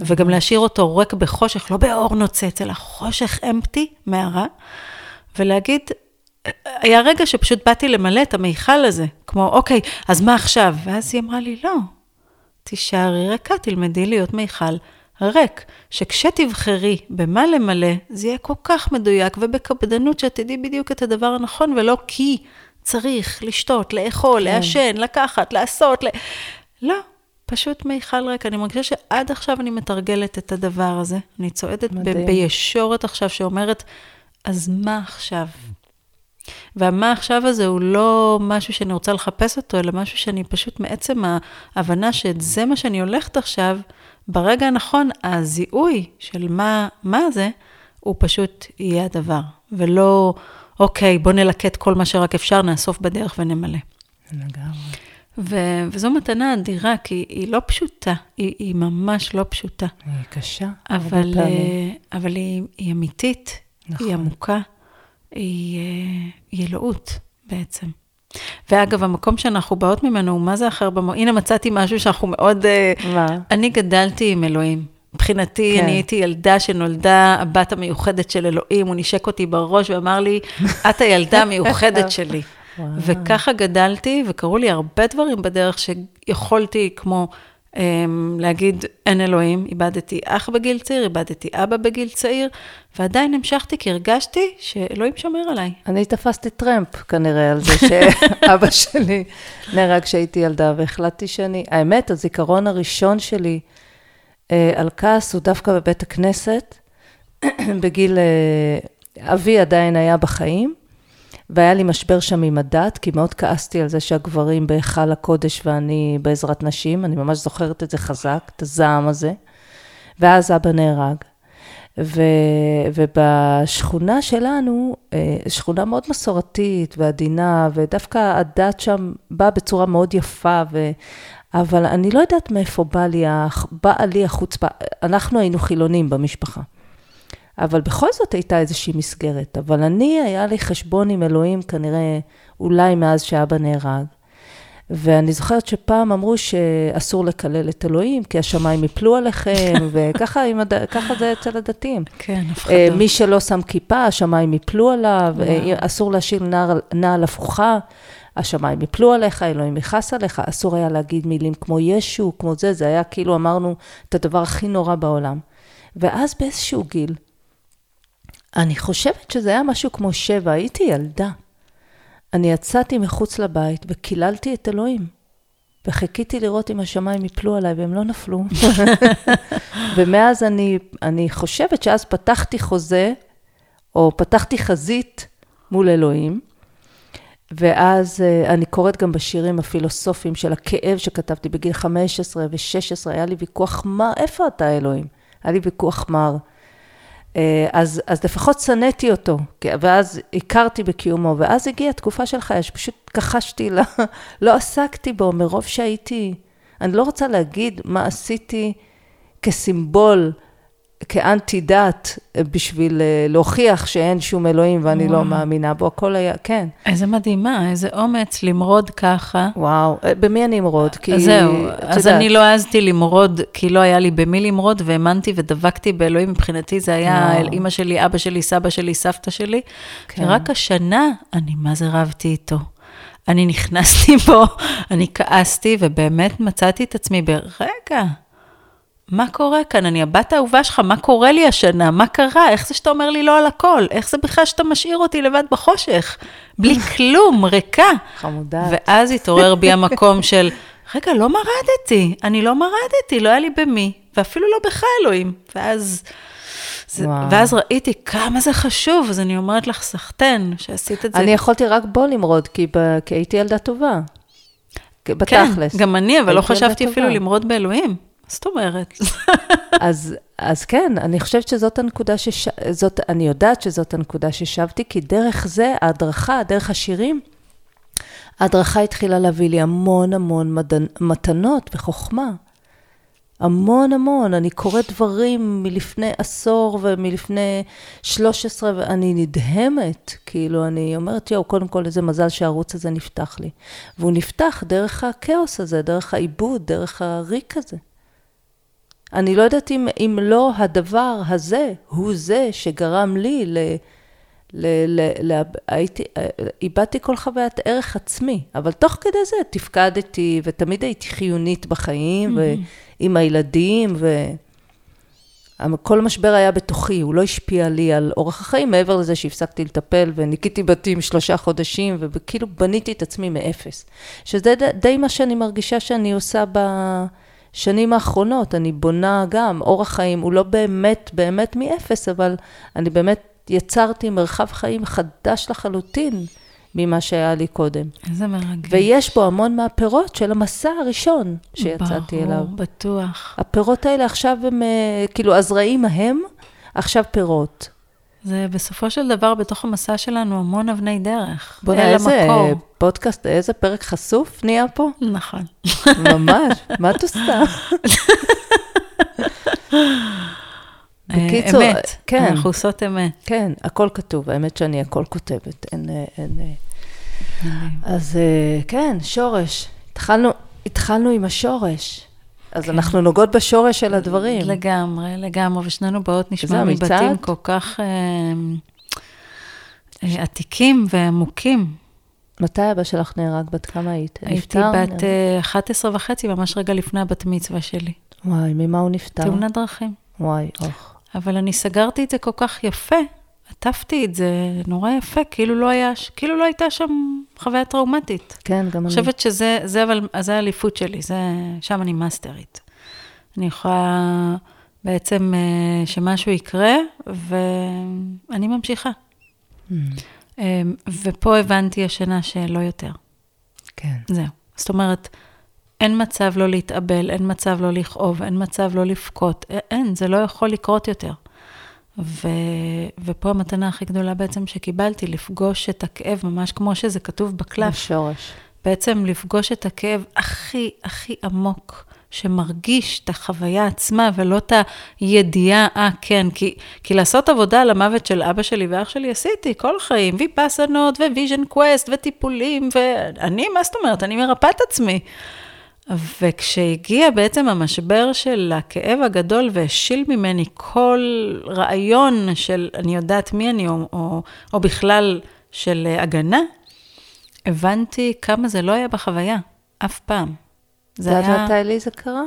וגם להשאיר אותו ריק בחושך, לא באור נוצץ, אלא חושך אמפטי, מערה, ולהגיד, היה רגע שפשוט באתי למלא את המיכל הזה, כמו, אוקיי, אז מה עכשיו? ואז היא אמרה לי, לא, תישארי ריקה, תלמדי להיות מיכל ריק, שכשתבחרי במה למלא, זה יהיה כל כך מדויק ובקפדנות שתדעי בדיוק את הדבר הנכון, ולא כי צריך לשתות, לאכול, כן. לעשן, לקחת, לעשות, ל... לא, פשוט מיכל ריק. אני מרגישה שעד עכשיו אני מתרגלת את הדבר הזה. אני צועדת ב- בישורת עכשיו שאומרת, אז מה עכשיו? והמה עכשיו הזה הוא לא משהו שאני רוצה לחפש אותו, אלא משהו שאני פשוט מעצם ההבנה שזה מה שאני הולכת עכשיו, ברגע הנכון, הזיהוי של מה, מה זה, הוא פשוט יהיה הדבר, ולא, אוקיי, בוא נלקט כל מה שרק אפשר, נאסוף בדרך ונמלא. לגמרי. ו- וזו מתנה אדירה, כי היא לא פשוטה, היא, היא ממש לא פשוטה. היא קשה, אבל, אבל היא, היא אמיתית, נכון. היא עמוקה, היא, אה, היא אלוהות בעצם. ואגב, המקום שאנחנו באות ממנו הוא מה זה אחר במקום? הנה מצאתי משהו שאנחנו מאוד... אה, מה? אני גדלתי עם אלוהים. מבחינתי, כן. אני הייתי ילדה שנולדה הבת המיוחדת של אלוהים, הוא נשק אותי בראש ואמר לי, את הילדה המיוחדת שלי. וואו. וככה גדלתי, וקרו לי הרבה דברים בדרך שיכולתי, כמו אמ, להגיד, אין אלוהים, איבדתי אח בגיל צעיר, איבדתי אבא בגיל צעיר, ועדיין המשכתי כי הרגשתי שאלוהים שומר עליי. אני תפסתי טרמפ כנראה על זה שאבא שלי נהרג כשהייתי ילדה, והחלטתי שאני, האמת, הזיכרון הראשון שלי אה, על כעס הוא דווקא בבית הכנסת, בגיל, אה, אבי עדיין היה בחיים, והיה לי משבר שם עם הדת, כי מאוד כעסתי על זה שהגברים בהיכל הקודש ואני בעזרת נשים, אני ממש זוכרת את זה חזק, את הזעם הזה. ואז אבא נהרג. ו, ובשכונה שלנו, אה, שכונה מאוד מסורתית ועדינה, ודווקא הדת שם באה בצורה מאוד יפה, ו, אבל אני לא יודעת מאיפה באה לי, בא לי החוצפה. אנחנו היינו חילונים במשפחה. אבל בכל זאת הייתה איזושהי מסגרת. אבל אני, היה לי חשבון עם אלוהים כנראה אולי מאז שאבא נהרג. ואני זוכרת שפעם אמרו שאסור לקלל את אלוהים, כי השמיים יפלו עליכם, וככה הד... זה אצל הדתיים. כן, הפחדות. מי שלא שם כיפה, השמיים יפלו עליו, אסור להשאיר נעל הפוכה, השמיים יפלו עליך, אלוהים יכעס עליך, אסור היה להגיד מילים כמו ישו, כמו זה, זה היה כאילו אמרנו את הדבר הכי נורא בעולם. ואז באיזשהו גיל, אני חושבת שזה היה משהו כמו שבע, הייתי ילדה. אני יצאתי מחוץ לבית וקיללתי את אלוהים. וחיכיתי לראות אם השמיים יפלו עליי, והם לא נפלו. ומאז אני, אני חושבת שאז פתחתי חוזה, או פתחתי חזית מול אלוהים, ואז uh, אני קוראת גם בשירים הפילוסופיים של הכאב שכתבתי בגיל 15 ו-16, היה לי ויכוח מר, איפה אתה אלוהים? היה לי ויכוח מר. אה, אז, אז לפחות שנאתי אותו, ואז הכרתי בקיומו, ואז הגיעה תקופה של חיי, שפשוט כחשתי, לא, לא עסקתי בו, מרוב שהייתי, אני לא רוצה להגיד מה עשיתי כסימבול כאנטי דת בשביל אה, להוכיח שאין שום אלוהים ואני לא וואו. לא מאמינה בו, הכל היה, כן. איזה מדהימה, איזה אומץ למרוד ככה. וואו, אה, במי אני אמרוד? כי... זהו, אז יודעת. אני לא העזתי למרוד, כי לא היה לי במי למרוד, והאמנתי ודבקתי באלוהים, מבחינתי זה היה אל אימא שלי, אבא שלי, סבא שלי, סבתא שלי. כן. ורק השנה, אני מה זה רבתי איתו. אני נכנסתי בו, אני כעסתי, ובאמת מצאתי את עצמי ברגע. מה קורה כאן? אני הבת האהובה שלך, מה קורה לי השנה? מה קרה? איך זה שאתה אומר לי לא על הכל? איך זה בכלל שאתה משאיר אותי לבד בחושך? בלי כלום, ריקה. חמודה. ואז התעורר בי המקום של, רגע, לא מרדתי, אני לא מרדתי, לא היה לי במי, ואפילו לא בך, אלוהים. ואז... זה, ואז ראיתי כמה זה חשוב, אז אני אומרת לך, סחטיין, שעשית את זה. אני יכולתי רק בו למרוד, כי, ב, כי הייתי ילדה טובה. בתכלס. כן, גם אני, אבל לא חשבתי אפילו למרוד באלוהים. זאת אומרת. אז, אז כן, אני חושבת שזאת הנקודה שש... זאת, אני יודעת שזאת הנקודה ששבתי, כי דרך זה, ההדרכה, דרך השירים, ההדרכה התחילה להביא לי המון המון מדנ... מתנות וחוכמה. המון המון, אני קוראת דברים מלפני עשור ומלפני 13, ואני נדהמת, כאילו, אני אומרת, יואו, קודם כל, איזה מזל שהערוץ הזה נפתח לי. והוא נפתח דרך הכאוס הזה, דרך העיבוד, דרך הריק הזה. אני לא יודעת אם, אם לא הדבר הזה הוא זה שגרם לי ל... ל, ל, ל הייתי, איבדתי כל חוויית ערך עצמי, אבל תוך כדי זה תפקדתי ותמיד הייתי חיונית בחיים, mm-hmm. ועם הילדים, וכל משבר היה בתוכי, הוא לא השפיע לי על אורח החיים, מעבר לזה שהפסקתי לטפל וניקיתי בתים שלושה חודשים, וכאילו בניתי את עצמי מאפס. שזה די, די מה שאני מרגישה שאני עושה ב... בשנים האחרונות, אני בונה גם, אורח חיים הוא לא באמת, באמת מאפס, אבל אני באמת יצרתי מרחב חיים חדש לחלוטין ממה שהיה לי קודם. איזה מרגש. ויש בו המון מהפירות של המסע הראשון שיצאתי ברור, אליו. ברור, בטוח. הפירות האלה עכשיו הם, אה, כאילו, הזרעים ההם, עכשיו פירות. זה בסופו של דבר, בתוך המסע שלנו, המון אבני דרך. בוא'נה, איזה פודקאסט, איזה פרק חשוף נהיה פה? נכון. ממש, מה את עושה? בקיצור, אמת, כן. אנחנו עושות אמת. כן, הכל כתוב, האמת שאני הכל כותבת, אין... אין אז כן, שורש. התחלנו, התחלנו עם השורש. אז כן. אנחנו נוגעות בשורש של הדברים. לגמרי, לגמרי, ושנינו באות נשמע מבתים כל כך אה, עתיקים ועמוקים. מתי אבא שלך נהרג? בת כמה היית? הייתי בת אה, 11 וחצי, ממש רגע לפני הבת מצווה שלי. וואי, ממה הוא נפטר? תאונת דרכים. וואי, אוח. אבל אני סגרתי את זה כל כך יפה, עטפתי את זה נורא יפה, כאילו לא היה, כאילו לא הייתה שם חוויה טראומטית. כן, גם אני. חושבת שזה, זה אבל, זה האליפות שלי, זה, שם אני מאסטרית. אני יכולה בעצם אה, שמשהו יקרה, ואני ממשיכה. Mm. אמ, ופה הבנתי השנה שלא יותר. כן. זהו. זאת אומרת, אין מצב לא להתאבל, אין מצב לא לכאוב, אין מצב לא לבכות, אין, זה לא יכול לקרות יותר. ו... ופה המתנה הכי גדולה בעצם שקיבלתי, לפגוש את הכאב, ממש כמו שזה כתוב בקלף. בשורש. בעצם לפגוש את הכאב הכי הכי עמוק, שמרגיש את החוויה עצמה ולא את הידיעה, אה, כן, כי, כי לעשות עבודה על המוות של אבא שלי ואח שלי עשיתי כל החיים, ויפאסנות ו vision quest וטיפולים, ואני, מה זאת אומרת, אני מרפאה את עצמי. וכשהגיע בעצם המשבר של הכאב הגדול והשיל ממני כל רעיון של אני יודעת מי אני, או, או, או בכלל של הגנה, הבנתי כמה זה לא היה בחוויה, אף פעם. זה היה... יודעת מתי לי זה קרה?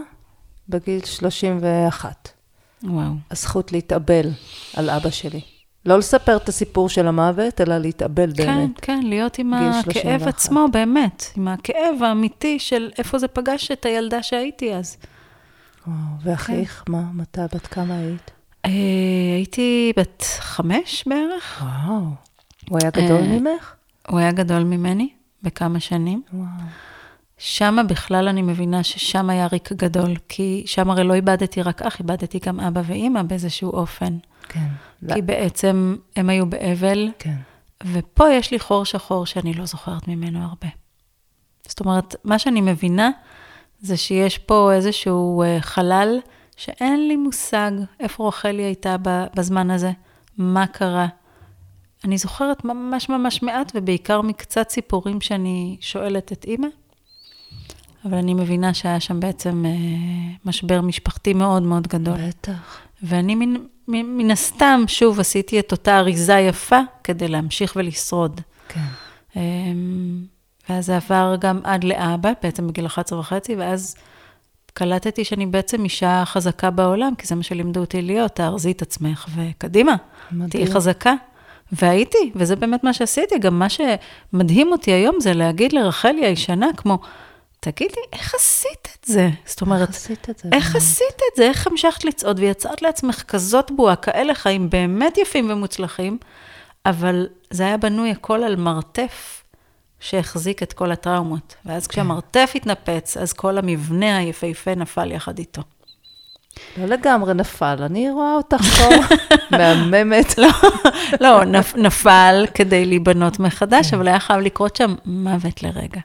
בגיל 31. וואו. הזכות להתאבל על אבא שלי. לא לספר את הסיפור של המוות, אלא להתאבל כן, באמת. כן, כן, להיות עם הכאב 31. עצמו, באמת. עם הכאב האמיתי של איפה זה פגש את הילדה שהייתי אז. וואו, ואחייך, כן. מה, מתי, בת כמה היית? אה, הייתי בת חמש בערך. וואו. הוא היה גדול אה, ממך? הוא היה גדול ממני בכמה שנים. וואו. שמה בכלל אני מבינה ששם היה ריק גדול, כי שם הרי לא איבדתי רק אח, איבדתי גם אבא ואימא באיזשהו אופן. כן. כי. בעצם הם היו באבל, כן. ופה יש לי חור שחור שאני לא זוכרת ממנו הרבה. זאת אומרת, מה שאני מבינה זה שיש פה איזשהו אה, חלל שאין לי מושג איפה רחלי הייתה בזמן הזה, מה קרה. אני זוכרת ממש ממש מעט, ובעיקר מקצת סיפורים שאני שואלת את אימא, אבל אני מבינה שהיה שם בעצם אה, משבר משפחתי מאוד מאוד גדול. בטח. ואני מן הסתם, שוב, עשיתי את אותה אריזה יפה כדי להמשיך ולשרוד. כן. אמ, ואז זה עבר גם עד לאבא, בעצם בגיל 11 וחצי, ואז קלטתי שאני בעצם אישה חזקה בעולם, כי זה מה שלימדו אותי להיות, תארזי את עצמך וקדימה, תהיי חזקה. והייתי, וזה באמת מה שעשיתי. גם מה שמדהים אותי היום זה להגיד לרחלי הישנה, כמו, תגידי, איך עשית את זה? זאת אומרת, איך עשית את זה? איך עשית את זה? איך המשכת לצעוד ויצרת לעצמך כזאת בועה, כאלה חיים באמת יפים ומוצלחים, אבל זה היה בנוי הכל על מרתף שהחזיק את כל הטראומות. ואז כן. כשהמרתף התנפץ, אז כל המבנה היפהפה נפל יחד איתו. לא לגמרי נפל, אני רואה אותך פה מהממת. לא, לא, נפ, נפל כדי להיבנות מחדש, אבל היה חייב לקרות שם מוות לרגע.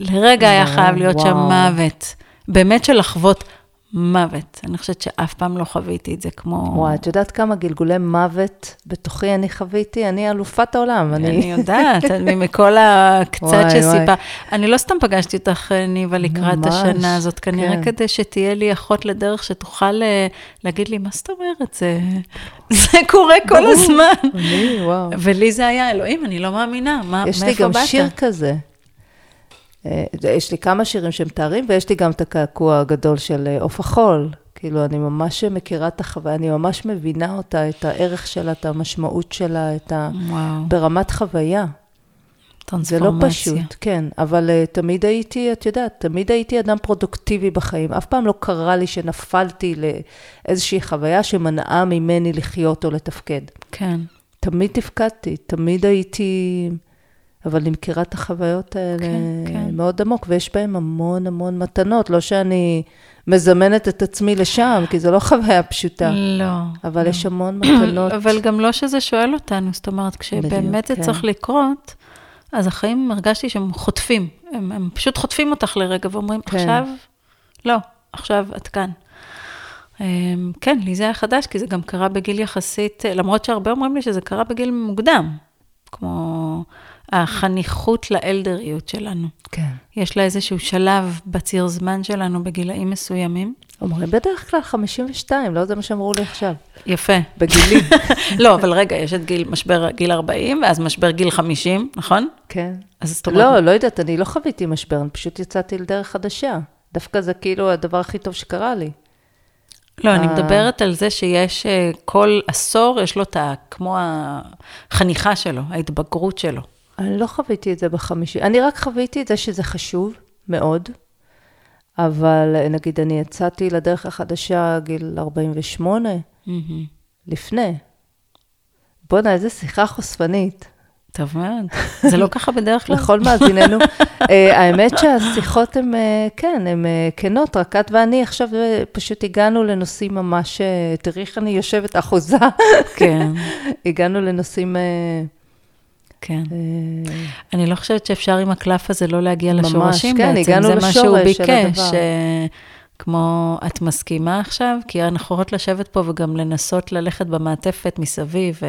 לרגע היה חייב להיות שם מוות. באמת של לחוות מוות. אני חושבת שאף פעם לא חוויתי את זה כמו... וואי, את יודעת כמה גלגולי מוות בתוכי אני חוויתי? אני אלופת העולם. אני, אני יודעת, אני מכל הקצת שסיפר. אני לא סתם פגשתי אותך, ניבה, לקראת ממש, השנה הזאת, כנראה כן. כדי שתהיה לי אחות לדרך שתוכל אה, להגיד לי, מה זאת אומרת? זה, זה קורה כל הזמן. אני, וואו. ולי זה היה, אלוהים, אני לא מאמינה, מה, מאיפה באת? יש לי גם שיר כזה. אה, יש לי כמה שירים שמתארים, ויש לי גם את הקעקוע הגדול של אה, עוף החול. כאילו, אני ממש מכירה את החוויה, אני ממש מבינה אותה, את הערך שלה, את המשמעות שלה, את ה... וואו. ברמת חוויה. זה לא פשוט, כן, אבל uh, תמיד הייתי, את יודעת, תמיד הייתי אדם פרודוקטיבי בחיים. אף פעם לא קרה לי שנפלתי לאיזושהי חוויה שמנעה ממני לחיות או לתפקד. כן. תמיד תפקדתי, תמיד הייתי... אבל אני מכירה את החוויות האלה כן, כן. מאוד עמוק, ויש בהן המון המון מתנות. לא שאני מזמנת את עצמי לשם, כי זו לא חוויה פשוטה. לא. אבל לא. יש המון מתנות. אבל גם לא שזה שואל אותנו, זאת אומרת, כשבאמת זה כן. צריך לקרות, אז החיים, הרגשתי שהם חוטפים. הם, הם פשוט חוטפים אותך לרגע ואומרים, כן. עכשיו, לא, עכשיו את כאן. אמ, כן, לי זה היה חדש, כי זה גם קרה בגיל יחסית, למרות שהרבה אומרים לי שזה קרה בגיל מוקדם, כמו החניכות לאלדריות שלנו. כן. יש לה איזשהו שלב בציר זמן שלנו בגילאים מסוימים. אומרים בדרך כלל 52, לא זה מה שאמרו לי עכשיו. יפה. בגילי. לא, אבל רגע, יש את גיל, משבר גיל 40, ואז משבר גיל 50, נכון? כן. אז זאת אומרת... לא, לא יודעת, אני לא חוויתי משבר, אני פשוט יצאתי לדרך חדשה. דווקא זה כאילו הדבר הכי טוב שקרה לי. לא, אני אה. מדברת על זה שיש אה, כל עשור, יש לו את ה... כמו החניכה שלו, ההתבגרות שלו. אני לא חוויתי את זה בחמישי, אני רק חוויתי את זה שזה חשוב מאוד, אבל נגיד אני יצאתי לדרך החדשה גיל 48, mm-hmm. לפני. בואנה, איזה שיחה חושפנית. טוב מאוד, זה לא ככה בדרך כלל. לכל מאזיננו. אה, האמת שהשיחות הן, אה, כן, הן אה, כנות, רק את ואני עכשיו פשוט הגענו לנושאים ממש, תראי איך אני יושבת אחוזה. כן. הגענו לנושאים... כן. אה, אני לא חושבת שאפשר עם הקלף הזה לא להגיע לשורשים כן, בעצם. הגענו לשורש של הדבר. זה מה שהוא ביקש, כמו, את מסכימה עכשיו? כי אנחנו יכולות לשבת פה וגם לנסות ללכת במעטפת מסביב, ו...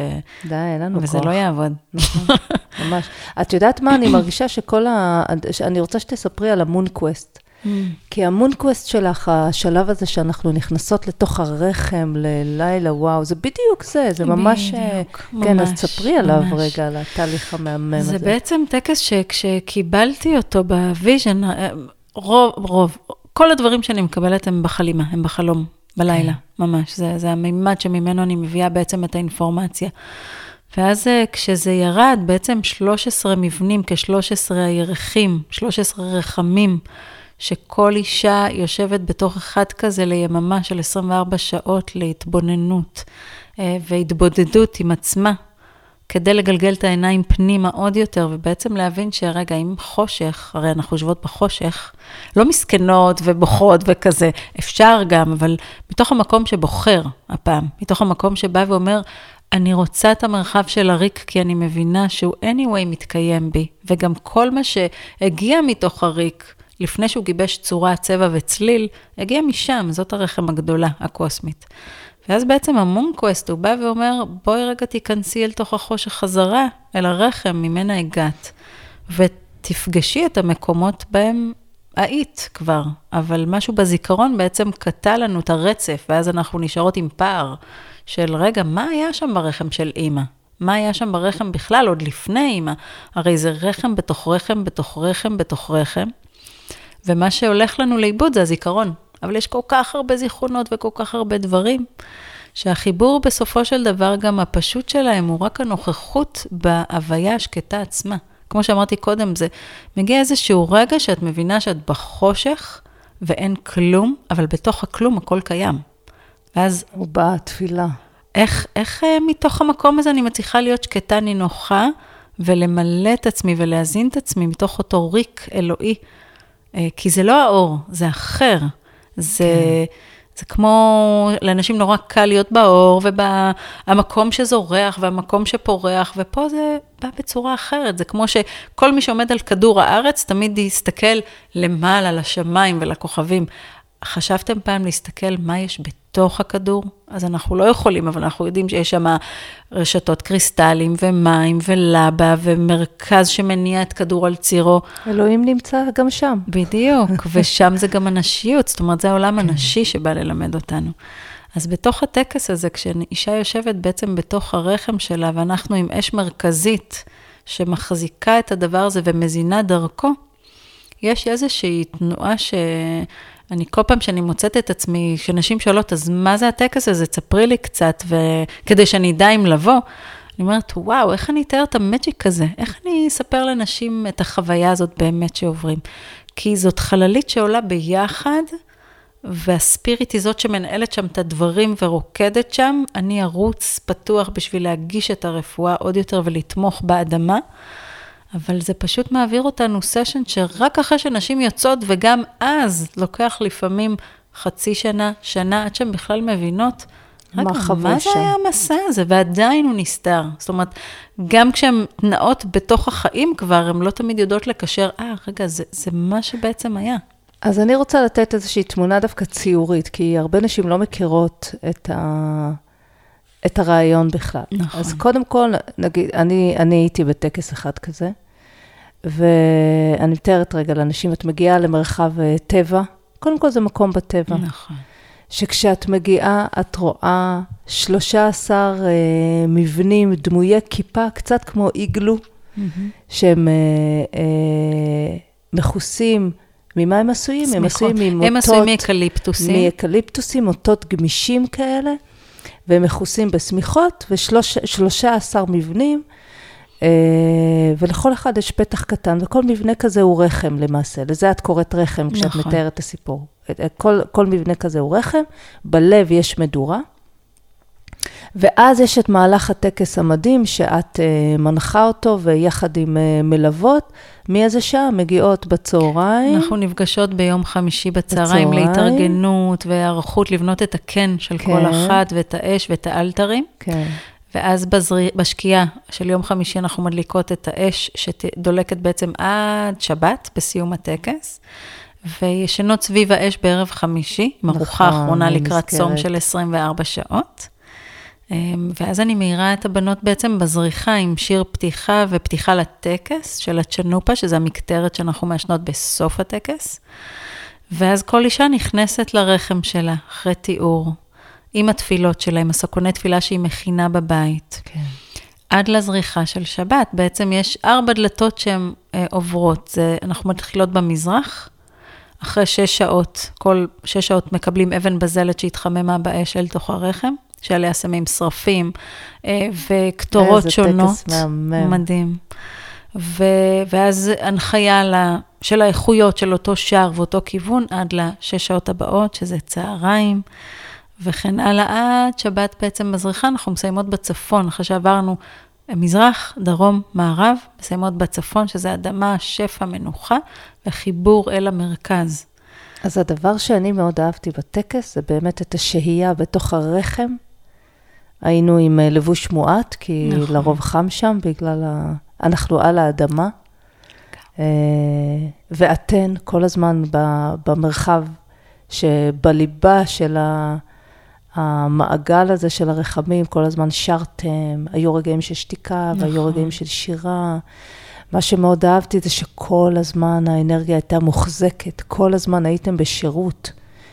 די, אין לנו וזה כוח. וזה לא יעבוד. נכון, ממש. את יודעת מה? אני מרגישה שכל ה... אני רוצה שתספרי על ה Moon Quest. Mm. כי ה Moon Quest שלך, השלב הזה שאנחנו נכנסות לתוך הרחם ללילה, וואו, זה בדיוק זה, זה ממש... בדיוק, ממש. כן, אז תספרי עליו רגע, על התהליך המהמם הזה. זה בעצם טקס שכשקיבלתי אותו ב vision, אה, רוב, רוב, כל הדברים שאני מקבלת הם בחלימה, הם בחלום, בלילה, כן. ממש. זה, זה המימד שממנו אני מביאה בעצם את האינפורמציה. ואז אה, כשזה ירד, בעצם 13 מבנים, כ-13 הירחים, 13 רחמים, שכל אישה יושבת בתוך אחד כזה ליממה של 24 שעות להתבוננות אה, והתבודדות עם עצמה, כדי לגלגל את העיניים פנימה עוד יותר, ובעצם להבין שרגע, אם חושך, הרי אנחנו יושבות בחושך, לא מסכנות ובוכות וכזה, אפשר גם, אבל מתוך המקום שבוחר הפעם, מתוך המקום שבא ואומר, אני רוצה את המרחב של הריק, כי אני מבינה שהוא anyway מתקיים בי, וגם כל מה שהגיע מתוך הריק, לפני שהוא גיבש צורה, צבע וצליל, הגיע משם, זאת הרחם הגדולה, הקוסמית. ואז בעצם המונקווסט, הוא בא ואומר, בואי רגע תיכנסי אל תוך החושך חזרה, אל הרחם ממנה הגעת, ותפגשי את המקומות בהם היית כבר, אבל משהו בזיכרון בעצם קטע לנו את הרצף, ואז אנחנו נשארות עם פער של, רגע, מה היה שם ברחם של אימא? מה היה שם ברחם בכלל, עוד לפני אימא? הרי זה רחם בתוך רחם בתוך רחם בתוך רחם. ומה שהולך לנו לאיבוד זה הזיכרון. אבל יש כל כך הרבה זיכרונות וכל כך הרבה דברים, שהחיבור בסופו של דבר, גם הפשוט שלהם, הוא רק הנוכחות בהוויה השקטה עצמה. כמו שאמרתי קודם, זה מגיע איזשהו רגע שאת מבינה שאת בחושך ואין כלום, אבל בתוך הכלום הכל קיים. ואז... הוא בא התפילה. איך, איך אה, מתוך המקום הזה אני מצליחה להיות שקטה, נינוחה, ולמלא את עצמי ולהזין את עצמי מתוך אותו ריק אלוהי כי זה לא האור, זה אחר. זה, כן. זה כמו, לאנשים נורא קל להיות באור, והמקום שזורח והמקום שפורח, ופה זה בא בצורה אחרת. זה כמו שכל מי שעומד על כדור הארץ, תמיד יסתכל למעלה, לשמיים ולכוכבים. חשבתם פעם להסתכל מה יש בתוך הכדור? אז אנחנו לא יכולים, אבל אנחנו יודעים שיש שם רשתות קריסטלים ומים ולבה ומרכז שמניע את כדור על צירו. אלוהים נמצא גם שם. בדיוק, ושם זה גם הנשיות, זאת אומרת, זה העולם כן. הנשי שבא ללמד אותנו. אז בתוך הטקס הזה, כשאישה יושבת בעצם בתוך הרחם שלה, ואנחנו עם אש מרכזית שמחזיקה את הדבר הזה ומזינה דרכו, יש איזושהי תנועה ש... אני כל פעם שאני מוצאת את עצמי, כשנשים שואלות, אז מה זה הטקס הזה? תספרי לי קצת, וכדי שאני אדע אם לבוא. אני אומרת, וואו, איך אני אתאר את המג'יק הזה? איך אני אספר לנשים את החוויה הזאת באמת שעוברים? כי זאת חללית שעולה ביחד, והספיריט היא זאת שמנהלת שם את הדברים ורוקדת שם. אני ארוץ פתוח בשביל להגיש את הרפואה עוד יותר ולתמוך באדמה. אבל זה פשוט מעביר אותנו סשן שרק אחרי שנשים יוצאות, וגם אז לוקח לפעמים חצי שנה, שנה, עד שהן בכלל מבינות, מה, מה זה היה המסע הזה? ועדיין הוא נסתר. זאת אומרת, גם כשהן נעות בתוך החיים כבר, הן לא תמיד יודעות לקשר, אה, רגע, זה, זה מה שבעצם היה. אז אני רוצה לתת איזושהי תמונה דווקא ציורית, כי הרבה נשים לא מכירות את, ה... את הרעיון בכלל. נכון. אז קודם כל, נגיד, אני, אני הייתי בטקס אחד כזה, ואני מתארת רגע לאנשים, את מגיעה למרחב אה, טבע, קודם כל זה מקום בטבע. נכון. שכשאת מגיעה, את רואה 13 אה, מבנים, דמויי כיפה, קצת כמו איגלו, mm-hmm. שהם אה, אה, מכוסים. ממה הם עשויים? הם עשויים ממוטות... הם עשויים מאקליפטוסים. מאקליפטוסים, אותות גמישים כאלה, והם מכוסים בשמיכות, ו-13 מבנים. אה, ולכל אחד יש פתח קטן, וכל מבנה כזה הוא רחם למעשה. לזה את קוראת רחם כשאת נכון. מתארת את הסיפור. כל, כל מבנה כזה הוא רחם, בלב יש מדורה, ואז יש את מהלך הטקס המדהים, שאת uh, מנחה אותו, ויחד עם uh, מלוות, מאיזה שעה מגיעות בצהריים. אנחנו נפגשות ביום חמישי בצהריים, בצהריים. להתארגנות והיערכות לבנות את הקן של כן. כל אחת, ואת האש ואת האלתרים. כן. ואז בזרי, בשקיעה של יום חמישי אנחנו מדליקות את האש שדולקת בעצם עד שבת, בסיום הטקס. וישנות סביב האש בערב חמישי, עם ארוחה נכון, האחרונה לקראת צום של 24 שעות. אמ, ואז אני מעירה את הבנות בעצם בזריחה עם שיר פתיחה ופתיחה לטקס של הצ'נופה, שזה המקטרת שאנחנו מעשנות בסוף הטקס. ואז כל אישה נכנסת לרחם שלה אחרי תיאור. עם התפילות שלה, עם הסקוני תפילה שהיא מכינה בבית. כן. עד לזריחה של שבת. בעצם יש ארבע דלתות שהן אה, עוברות. זה, אנחנו מתחילות במזרח, אחרי שש שעות, כל שש שעות מקבלים אבן בזלת שהתחממה באש אל תוך הרחם, שעליה שמים שרפים אה, וקטורות שונות. איזה טקס מהמם. מדהים. ו, ואז הנחיה לה, של האיכויות של אותו שער ואותו כיוון עד לשש שעות הבאות, שזה צהריים. וכן הלאה, עד שבת בעצם מזריחה, אנחנו מסיימות בצפון, אחרי שעברנו מזרח, דרום, מערב, מסיימות בצפון, שזה אדמה, שפע, מנוחה, וחיבור אל המרכז. אז הדבר שאני מאוד אהבתי בטקס, זה באמת את השהייה בתוך הרחם. היינו עם אה, לבוש מועט, כי נכון. לרוב חם שם, בגלל ה... אנחנו על האדמה. כן. ואתן כל הזמן במרחב שבליבה של ה... המעגל הזה של הרחמים, כל הזמן שרתם, היו רגעים של שתיקה נכון. והיו רגעים של שירה. מה שמאוד אהבתי זה שכל הזמן האנרגיה הייתה מוחזקת, כל הזמן הייתם בשירות.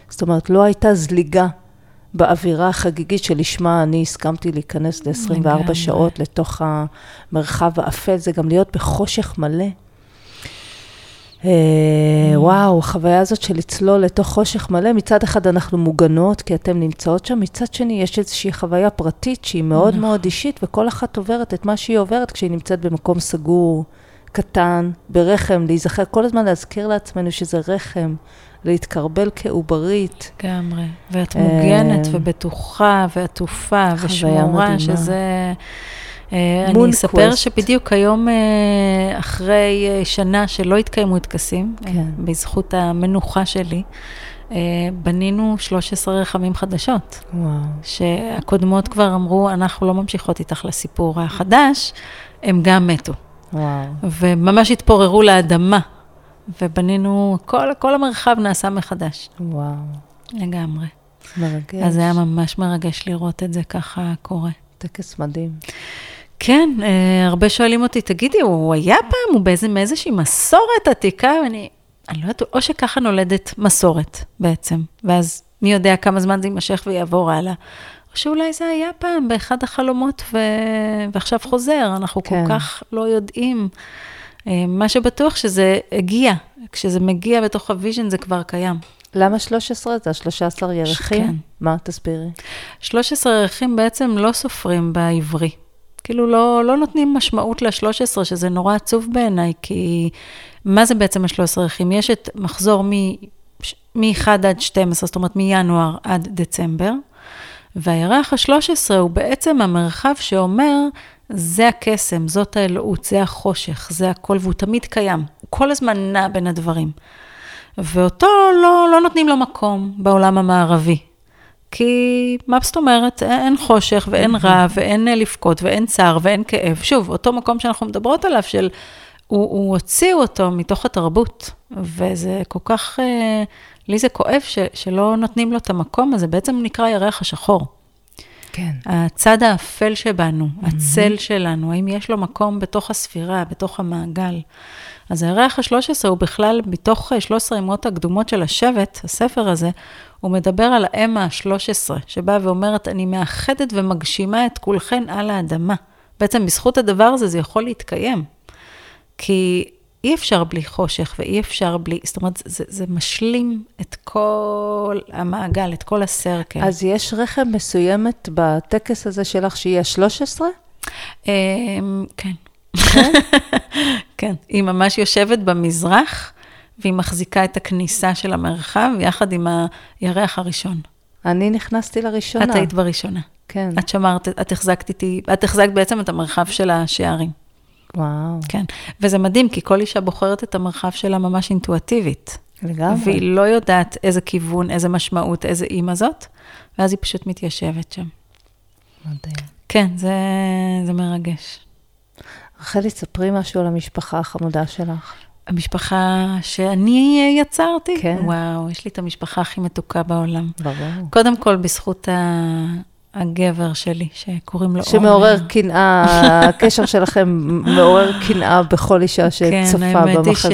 זאת אומרת, לא הייתה זליגה באווירה החגיגית שלשמה אני הסכמתי להיכנס ל-24 שעות לתוך המרחב האפל, זה גם להיות בחושך מלא. אה, וואו, החוויה הזאת של לצלול לתוך חושך מלא, מצד אחד אנחנו מוגנות, כי אתן נמצאות שם, מצד שני יש איזושהי חוויה פרטית שהיא מאוד נכון. מאוד אישית, וכל אחת עוברת את מה שהיא עוברת כשהיא נמצאת במקום סגור, קטן, ברחם, להיזכר, כל הזמן להזכיר לעצמנו שזה רחם, להתקרבל כעוברית. לגמרי, ואת מוגנת אה, ובטוחה ועטופה ושמורה, שזה... אה, אני אספר שבדיוק היום, אה, אחרי אה, שנה שלא התקיימו טקסים, כן. בזכות המנוחה שלי, בנינו 13 רכבים חדשות, וואו. שהקודמות כבר אמרו, אנחנו לא ממשיכות איתך לסיפור החדש, הם גם מתו. וואו. וממש התפוררו לאדמה, ובנינו, כל, כל המרחב נעשה מחדש, וואו. לגמרי. מרגש. אז זה היה ממש מרגש לראות את זה ככה קורה. טקס מדהים. כן, אה, הרבה שואלים אותי, תגידי, הוא היה פעם, הוא באיזה, מאיזושהי מסורת עתיקה? ואני, אני לא יודעת, או שככה נולדת מסורת בעצם, ואז מי יודע כמה זמן זה יימשך ויעבור הלאה, או שאולי זה היה פעם באחד החלומות ו... ועכשיו חוזר, אנחנו כן. כל כך לא יודעים. אה, מה שבטוח שזה הגיע, כשזה מגיע בתוך ה vision זה כבר קיים. למה 13? זה ה-13 ירחים? כן. מה? תסבירי. 13 ירחים בעצם לא סופרים בעברי. כאילו לא, לא נותנים משמעות ל-13, שזה נורא עצוב בעיניי, כי מה זה בעצם ה-13 ירחים? יש את מחזור מ-1 עד 12, זאת אומרת מינואר עד דצמבר, והירח ה-13 הוא בעצם המרחב שאומר, זה הקסם, זאת האלוהות, זה החושך, זה הכל, והוא תמיד קיים. הוא כל הזמן נע בין הדברים. ואותו לא, לא נותנים לו מקום בעולם המערבי. כי מה זאת אומרת? אין חושך ואין רע ואין אה, לבכות ואין צער ואין כאב. שוב, אותו מקום שאנחנו מדברות עליו, של... הוא, הוא הוציאו אותו מתוך התרבות, וזה כל כך, אה, לי זה כואב ש, שלא נותנים לו את המקום הזה, בעצם נקרא ירח השחור. כן. הצד האפל שבנו, הצל שלנו, האם יש לו מקום בתוך הספירה, בתוך המעגל. אז הירח ה-13 הוא בכלל, מתוך 13 אמות הקדומות של השבט, הספר הזה, הוא מדבר על האם ה-13, שבאה ואומרת, אני מאחדת ומגשימה את כולכן על האדמה. בעצם בזכות הדבר הזה זה יכול להתקיים. כי אי אפשר בלי חושך ואי אפשר בלי, זאת אומרת, זה, זה משלים את כל המעגל, את כל הסרקל. אז יש רחם מסוימת בטקס הזה שלך שהיא ה-13? אמ, כן. כן, היא ממש יושבת במזרח, והיא מחזיקה את הכניסה של המרחב, יחד עם הירח הראשון. אני נכנסתי לראשונה. את היית בראשונה. כן. את שמרת, את החזקת איתי, את החזקת בעצם את המרחב של השערים. וואו. כן. וזה מדהים, כי כל אישה בוחרת את המרחב שלה ממש אינטואטיבית. לגמרי. והיא לא יודעת איזה כיוון, איזה משמעות, איזה אימא זאת, ואז היא פשוט מתיישבת שם. מדהים. כן, זה, זה מרגש. רחלי, ספרי משהו על המשפחה החמודה שלך. המשפחה שאני יצרתי? כן. וואו, יש לי את המשפחה הכי מתוקה בעולם. ברור. קודם כל, בזכות ה... הגבר שלי, שקוראים לו שמעורר קנאה, הקשר שלכם מעורר קנאה בכל אישה שצופה במחזה. כן, האמת היא ש...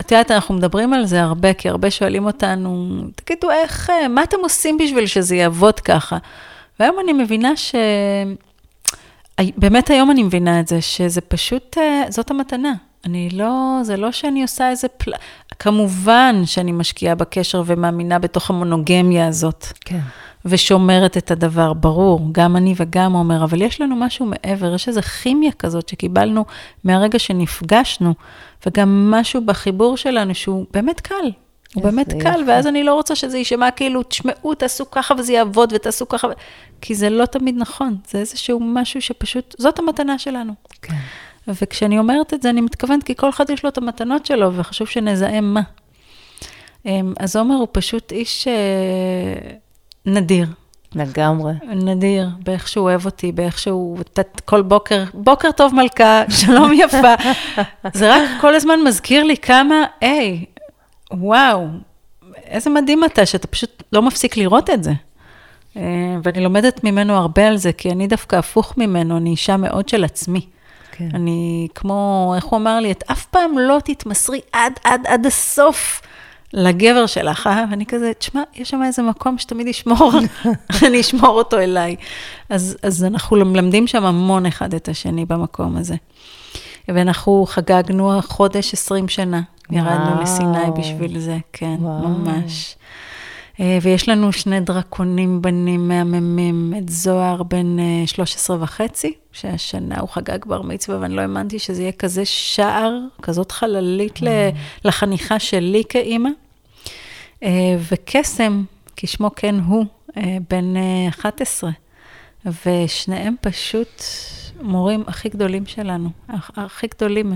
את יודעת, אנחנו מדברים על זה הרבה, כי הרבה שואלים אותנו, תגידו, איך, מה אתם עושים בשביל שזה יעבוד ככה? והיום אני מבינה ש... באמת היום אני מבינה את זה, שזה פשוט, זאת המתנה. אני לא, זה לא שאני עושה איזה פל... כמובן שאני משקיעה בקשר ומאמינה בתוך המונוגמיה הזאת. כן. ושומרת את הדבר, ברור, גם אני וגם עומר, אבל יש לנו משהו מעבר, יש איזו כימיה כזאת שקיבלנו מהרגע שנפגשנו, וגם משהו בחיבור שלנו שהוא באמת קל. הוא באמת קל, יפה. ואז אני לא רוצה שזה יישמע כאילו, תשמעו, תעשו ככה וזה יעבוד ותעשו ככה, כי זה לא תמיד נכון, זה איזשהו משהו שפשוט, זאת המתנה שלנו. כן. וכשאני אומרת את זה, אני מתכוונת, כי כל אחד יש לו את המתנות שלו, וחשוב שנזהם מה. אז עומר הוא פשוט איש נדיר. לגמרי. נדיר, באיך שהוא אוהב אותי, באיך שהוא, כל בוקר, בוקר טוב מלכה, שלום יפה. זה רק כל הזמן מזכיר לי כמה, היי, וואו, איזה מדהים אתה, שאתה פשוט לא מפסיק לראות את זה. ואני לומדת ממנו הרבה על זה, כי אני דווקא הפוך ממנו, אני אישה מאוד של עצמי. כן. אני כמו, איך הוא אמר לי, את אף פעם לא תתמסרי עד, עד, עד הסוף לגבר שלך, אה? ואני כזה, תשמע, יש שם איזה מקום שתמיד ישמור, אני אשמור אותו אליי. אז, אז אנחנו מלמדים שם המון אחד את השני במקום הזה. ואנחנו חגגנו חודש 20 שנה, ירדנו לסיני בשביל זה, כן, וואו. ממש. ויש לנו שני דרקונים בנים מהממים, את זוהר בן 13 וחצי, שהשנה הוא חגג בר מצווה, ואני לא האמנתי שזה יהיה כזה שער, כזאת חללית לחניכה שלי כאימא. וקסם, כשמו כן הוא, בן 11, ושניהם פשוט מורים הכי גדולים שלנו, הכי גדולים.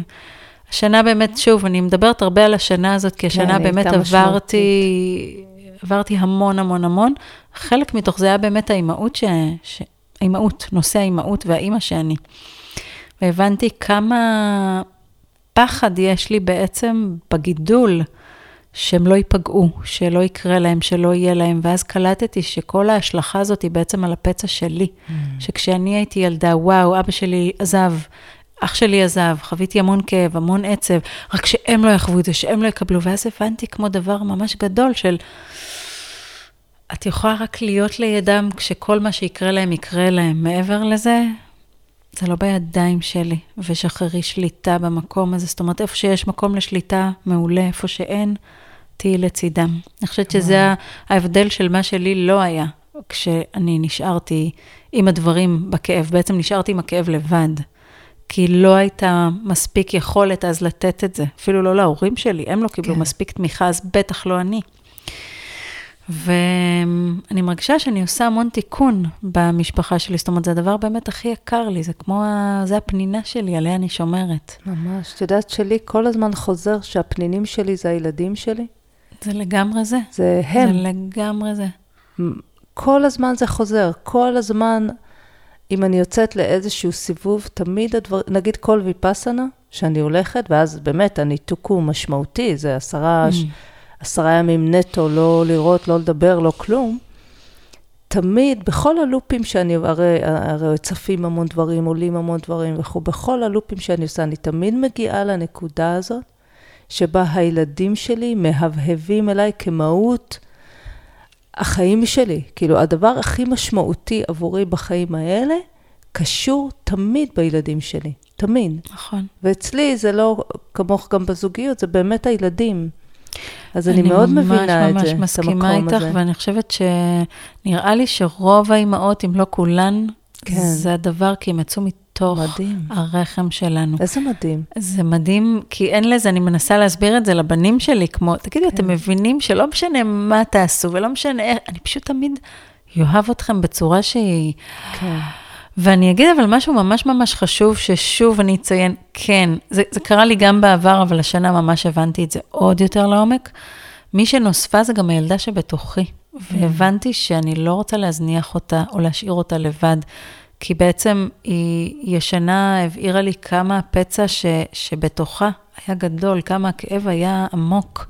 השנה באמת, שוב, אני מדברת הרבה על השנה הזאת, כי השנה כן, באמת עברתי עברתי המון המון המון. חלק מתוך זה היה באמת האימהות, ש... ש... האימהות, נושא האימהות והאימא שאני. והבנתי כמה פחד יש לי בעצם בגידול, שהם לא ייפגעו, שלא יקרה להם, שלא יהיה להם. ואז קלטתי שכל ההשלכה הזאת היא בעצם על הפצע שלי. Mm. שכשאני הייתי ילדה, וואו, אבא שלי עזב, אח שלי עזב, חוויתי המון כאב, המון עצב, רק שהם לא יחוו את זה, שהם לא יקבלו. ואז הבנתי כמו דבר ממש גדול של, את יכולה רק להיות לידם כשכל מה שיקרה להם יקרה להם. מעבר לזה, זה לא בידיים שלי, ושחררי שליטה במקום הזה. זאת אומרת, איפה שיש מקום לשליטה, מעולה, איפה שאין, תהיי לצידם. אני חושבת שזה ההבדל של מה שלי לא היה, כשאני נשארתי עם הדברים בכאב. בעצם נשארתי עם הכאב לבד. כי לא הייתה מספיק יכולת אז לתת את זה, אפילו לא להורים שלי, הם לא קיבלו כן. מספיק תמיכה, אז בטח לא אני. ואני מרגישה שאני עושה המון תיקון במשפחה שלי, זאת אומרת, זה הדבר באמת הכי יקר לי, זה כמו, ה... זה הפנינה שלי, עליה אני שומרת. ממש. את יודעת שלי כל הזמן חוזר שהפנינים שלי זה הילדים שלי? זה לגמרי זה. זה הם. זה לגמרי זה. כל הזמן זה חוזר, כל הזמן, אם אני יוצאת לאיזשהו סיבוב, תמיד הדבר, נגיד כל ויפאסנה, שאני הולכת, ואז באמת הניתוק הוא משמעותי, זה עשרה... Mm. עשרה ימים נטו, לא לראות, לא לדבר, לא כלום, תמיד, בכל הלופים שאני, הרי, הרי צפים המון דברים, עולים המון דברים וכו', בכל הלופים שאני עושה, אני תמיד מגיעה לנקודה הזאת, שבה הילדים שלי מהבהבים אליי כמהות החיים שלי. כאילו, הדבר הכי משמעותי עבורי בחיים האלה, קשור תמיד בילדים שלי, תמיד. נכון. ואצלי זה לא, כמוך גם בזוגיות, זה באמת הילדים. אז אני, אני מאוד מבינה את זה, את המקום הזה. אני ממש מסכימה איתך, ואני חושבת שנראה לי שרוב האימהות, אם לא כולן, כן. זה הדבר, כי הם יצאו מתוך מדהים. הרחם שלנו. איזה מדהים. זה מדהים, כי אין לזה, אני מנסה להסביר את זה לבנים שלי, כמו, תגידו, כן. אתם מבינים שלא משנה מה תעשו, ולא משנה איך, אני פשוט תמיד אוהב אתכם בצורה שהיא... כן. ואני אגיד אבל משהו ממש ממש חשוב, ששוב אני אציין, כן, זה, זה קרה לי גם בעבר, אבל השנה ממש הבנתי את זה עוד יותר לעומק. מי שנוספה זה גם הילדה שבתוכי, והבנתי שאני לא רוצה להזניח אותה או להשאיר אותה לבד, כי בעצם היא ישנה, הבהירה לי כמה הפצע ש, שבתוכה היה גדול, כמה הכאב היה עמוק,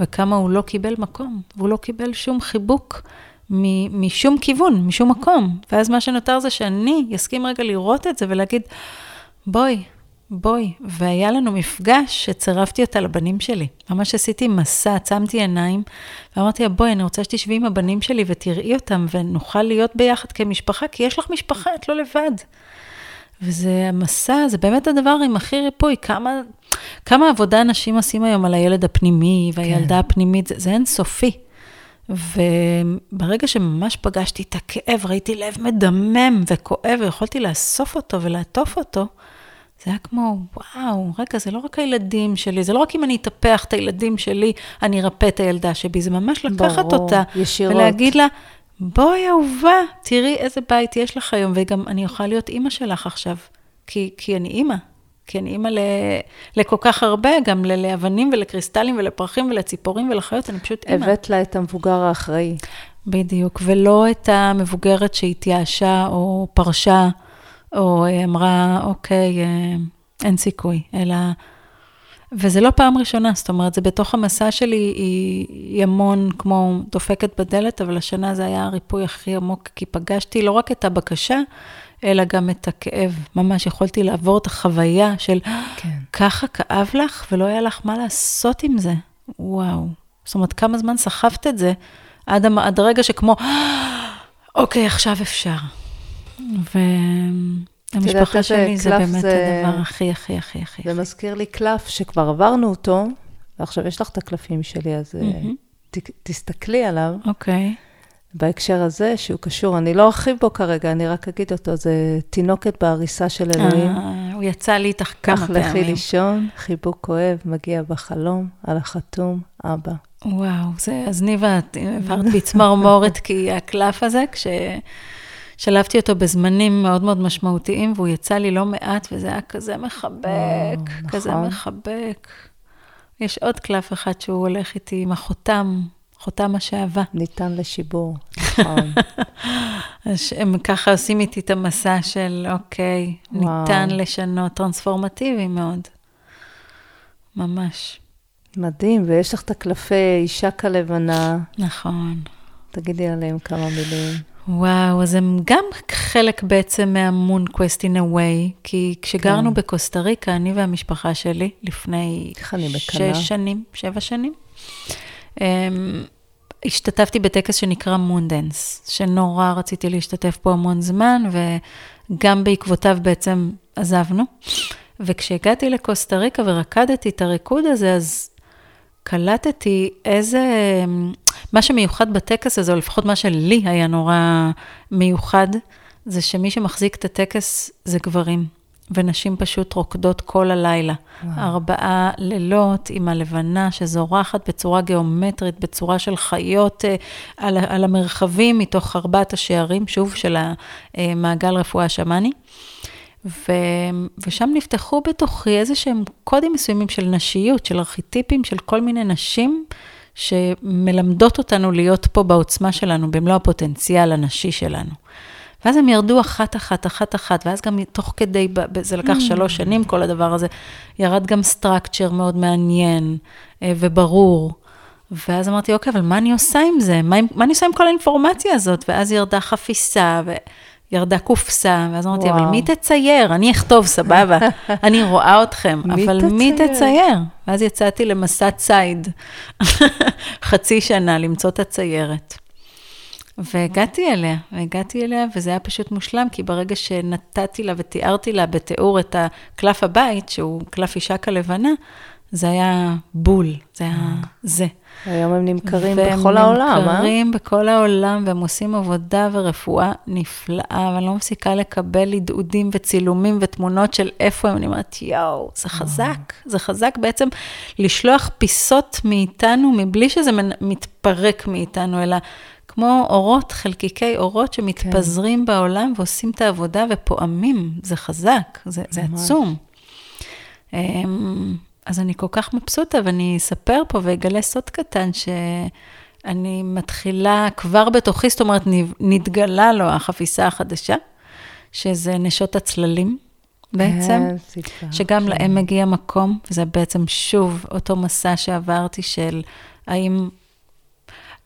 וכמה הוא לא קיבל מקום, והוא לא קיבל שום חיבוק. משום כיוון, משום מקום. ואז מה שנותר זה שאני אסכים רגע לראות את זה ולהגיד, בואי, בואי. והיה לנו מפגש שצירפתי אותה לבנים שלי. ממש עשיתי מסע, עצמתי עיניים, ואמרתי לה, בואי, אני רוצה שתשבי עם הבנים שלי ותראי אותם, ונוכל להיות ביחד כמשפחה, כי יש לך משפחה, את לא לבד. וזה המסע, זה באמת הדבר עם הכי ריפוי. כמה, כמה עבודה אנשים עושים היום על הילד הפנימי והילדה כן. הפנימית, זה, זה אינסופי. וברגע שממש פגשתי את הכאב, ראיתי לב מדמם וכואב, ויכולתי לאסוף אותו ולעטוף אותו, זה היה כמו, וואו, רגע, זה לא רק הילדים שלי, זה לא רק אם אני אטפח את הילדים שלי, אני ארפא את הילדה שבי, זה ממש לקחת ברור, אותה, ישירות. ולהגיד לה, בואי אהובה, תראי איזה בית יש לך היום, וגם אני אוכל להיות אימא שלך עכשיו, כי, כי אני אימא. כי אני אימא לכל כך הרבה, גם לאבנים ולקריסטלים ולפרחים ולציפורים ולחיות, אני פשוט אימא. הבאת לה את המבוגר האחראי. בדיוק, ולא את המבוגרת שהתייאשה או פרשה, או אמרה, אוקיי, אה, אין סיכוי, אלא... וזה לא פעם ראשונה, זאת אומרת, זה בתוך המסע שלי, היא, היא המון כמו דופקת בדלת, אבל השנה זה היה הריפוי הכי עמוק, כי פגשתי לא רק את הבקשה, אלא גם את הכאב. ממש יכולתי לעבור את החוויה של, כן. ככה כאב לך ולא היה לך מה לעשות עם זה. וואו. זאת אומרת, כמה זמן סחבת את זה, עד, עד הרגע שכמו, אוקיי, עכשיו אפשר. והמשפחה שלי זה באמת זה... הדבר הכי, הכי, הכי, הכי. זה מזכיר לי קלף שכבר עברנו אותו, ועכשיו יש לך את הקלפים שלי, אז mm-hmm. ת, תסתכלי עליו. אוקיי. Okay. בהקשר הזה, שהוא קשור, אני לא ארחיב בו כרגע, אני רק אגיד אותו, זה תינוקת בעריסה של אלוהים. אה, הוא יצא לי איתך כמה פעמים. כך לכי לישון, חיבוק כואב, מגיע בחלום, על החתום, אבא. וואו, זה, אז ניבה, עברת בי צמרמורת, כי הקלף הזה, כששלפתי אותו בזמנים מאוד מאוד משמעותיים, והוא יצא לי לא מעט, וזה היה כזה מחבק, או, כזה נכון. מחבק. יש עוד קלף אחד שהוא הולך איתי עם החותם, חותם השאהבה. ניתן לשיבור, נכון. אז הם ככה עושים איתי את המסע של, אוקיי, וואו. ניתן לשנות, טרנספורמטיבי מאוד. ממש. מדהים, ויש לך את הקלפי אישה כלבנה, נכון. תגידי עליהם כמה מילים. וואו, אז הם גם חלק בעצם מהמון קווסט a way, כי כשגרנו כן. בקוסטה ריקה, אני והמשפחה שלי, לפני. שש שנים, שבע שנים, um, השתתפתי בטקס שנקרא מונדנס, שנורא רציתי להשתתף בו המון זמן, וגם בעקבותיו בעצם עזבנו. וכשהגעתי לקוסטה ריקה ורקדתי את הריקוד הזה, אז קלטתי איזה, מה שמיוחד בטקס הזה, או לפחות מה שלי היה נורא מיוחד, זה שמי שמחזיק את הטקס זה גברים, ונשים פשוט רוקדות כל הלילה. וואו. ארבעה לילות עם הלבנה שזורחת בצורה גיאומטרית, בצורה של חיות אה, על, על המרחבים מתוך ארבעת השערים, שוב, של המעגל רפואה השמאני. ו, ושם נפתחו בתוכי איזה שהם קודים מסוימים של נשיות, של ארכיטיפים, של כל מיני נשים שמלמדות אותנו להיות פה בעוצמה שלנו, במלוא הפוטנציאל הנשי שלנו. ואז הם ירדו אחת, אחת, אחת, אחת, ואז גם תוך כדי, זה לקח שלוש שנים, כל הדבר הזה, ירד גם סטרקצ'ר מאוד מעניין אה, וברור. ואז אמרתי, אוקיי, אבל מה אני עושה עם זה? מה, מה אני עושה עם כל האינפורמציה הזאת? ואז ירדה חפיסה, וירדה קופסה, ואז אמרתי, אבל. מי תצייר? אני אכתוב, סבבה, אני רואה אתכם, אבל מי תצייר? ואז יצאתי למסע ציד, חצי שנה למצוא את הציירת. והגעתי אליה, והגעתי אליה, וזה היה פשוט מושלם, כי ברגע שנתתי לה ותיארתי לה בתיאור את הקלף הבית, שהוא קלף אישה כלבנה, זה היה בול, זה היה זה. היום הם נמכרים והם בכל העולם, אה? נמכרים בכל העולם, והם עושים עבודה ורפואה נפלאה, ואני לא מפסיקה לקבל הדהודים וצילומים ותמונות של איפה הם, אני אומרת, יואו, זה חזק, זה חזק בעצם לשלוח פיסות מאיתנו, מבלי שזה מתפרק מאיתנו, אלא כמו אורות, חלקיקי אורות שמתפזרים כן. בעולם ועושים את העבודה ופועמים, זה חזק, זה, זה. עצום. אז אני כל כך מבסוטה, ואני אספר פה ואגלה סוד קטן, שאני מתחילה כבר בתוכי, זאת אומרת, נתגלה לו החפיסה החדשה, שזה נשות הצללים בעצם, סיפרת. שגם להם מגיע מקום, וזה בעצם שוב אותו מסע שעברתי של האם...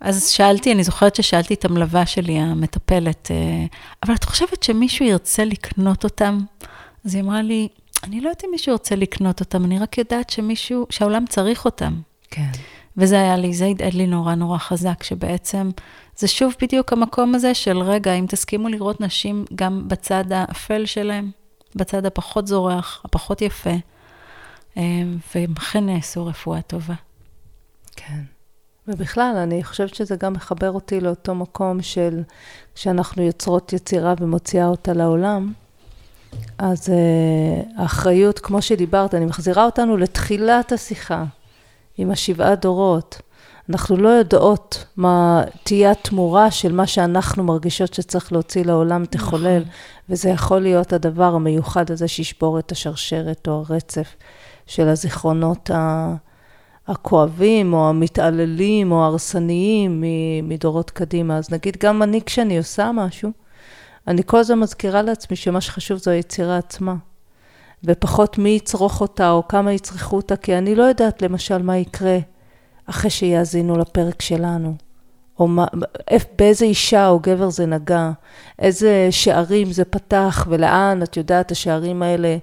אז שאלתי, אני זוכרת ששאלתי את המלווה שלי, המטפלת, אה, אבל את חושבת שמישהו ירצה לקנות אותם? אז היא אמרה לי, אני לא יודעת אם מישהו ירצה לקנות אותם, אני רק יודעת שמישהו, שהעולם צריך אותם. כן. וזה היה לי, זה הדהד לי נורא נורא חזק, שבעצם זה שוב בדיוק המקום הזה של רגע, אם תסכימו לראות נשים גם בצד האפל שלהם, בצד הפחות זורח, הפחות יפה, אה, והם אכן נעשו רפואה טובה. כן. ובכלל, אני חושבת שזה גם מחבר אותי לאותו מקום של כשאנחנו יוצרות יצירה ומוציאה אותה לעולם, אז uh, האחריות, כמו שדיברת, אני מחזירה אותנו לתחילת השיחה עם השבעה דורות. אנחנו לא יודעות מה תהיה התמורה של מה שאנחנו מרגישות שצריך להוציא לעולם תחולל, וזה יכול להיות הדבר המיוחד הזה שישבור את השרשרת או הרצף של הזיכרונות. הכואבים, או המתעללים, או ההרסניים מדורות קדימה. אז נגיד, גם אני, כשאני עושה משהו, אני כל הזמן מזכירה לעצמי שמה שחשוב זו היצירה עצמה. ופחות מי יצרוך אותה, או כמה יצרכו אותה, כי אני לא יודעת, למשל, מה יקרה אחרי שיאזינו לפרק שלנו. או מה, באיזה אישה או גבר זה נגע, איזה שערים זה פתח, ולאן, את יודעת, השערים האלה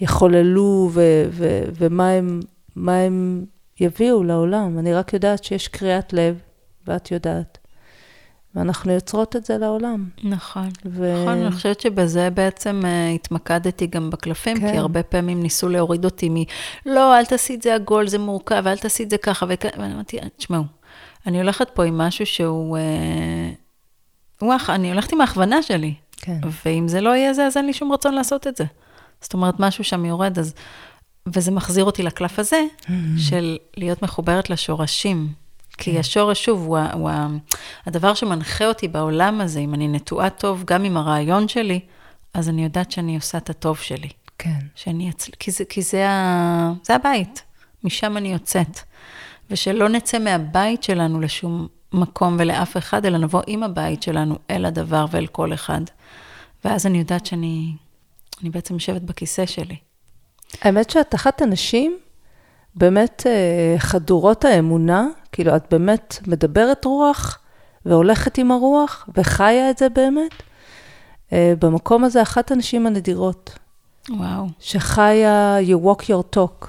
יחוללו, ו- ו- ומה הם, הם יביאו לעולם. אני רק יודעת שיש קריאת לב, ואת יודעת. ואנחנו יוצרות את זה לעולם. נכון. ו... נכון, אני חושבת שבזה בעצם uh, התמקדתי גם בקלפים, כן. כי הרבה פעמים ניסו להוריד אותי מ... לא, אל תעשי את זה עגול, זה מורכב, אל תעשי את זה ככה, וכ... ואני אמרתי, תשמעו, אני הולכת פה עם משהו שהוא... Uh, וואח, אני הולכת עם ההכוונה שלי, כן. ואם זה לא יהיה זה, אז אין לי שום רצון לעשות את זה. זאת אומרת, משהו שם יורד, אז... וזה מחזיר אותי לקלף הזה, של להיות מחוברת לשורשים. כי השורש, שוב, הוא, ה- הוא ה- הדבר שמנחה אותי בעולם הזה, אם אני נטועה טוב, גם עם הרעיון שלי, אז אני יודעת שאני עושה את הטוב שלי. כן. שאני אצל... כי, זה, כי זה, ה... זה הבית, משם אני יוצאת. ושלא נצא מהבית שלנו לשום מקום ולאף אחד, אלא נבוא עם הבית שלנו אל הדבר ואל כל אחד. ואז אני יודעת שאני אני בעצם יושבת בכיסא שלי. האמת שאת אחת הנשים באמת אה, חדורות האמונה, כאילו את באמת מדברת רוח והולכת עם הרוח וחיה את זה באמת. אה, במקום הזה אחת הנשים הנדירות. וואו. שחיה you walk your talk.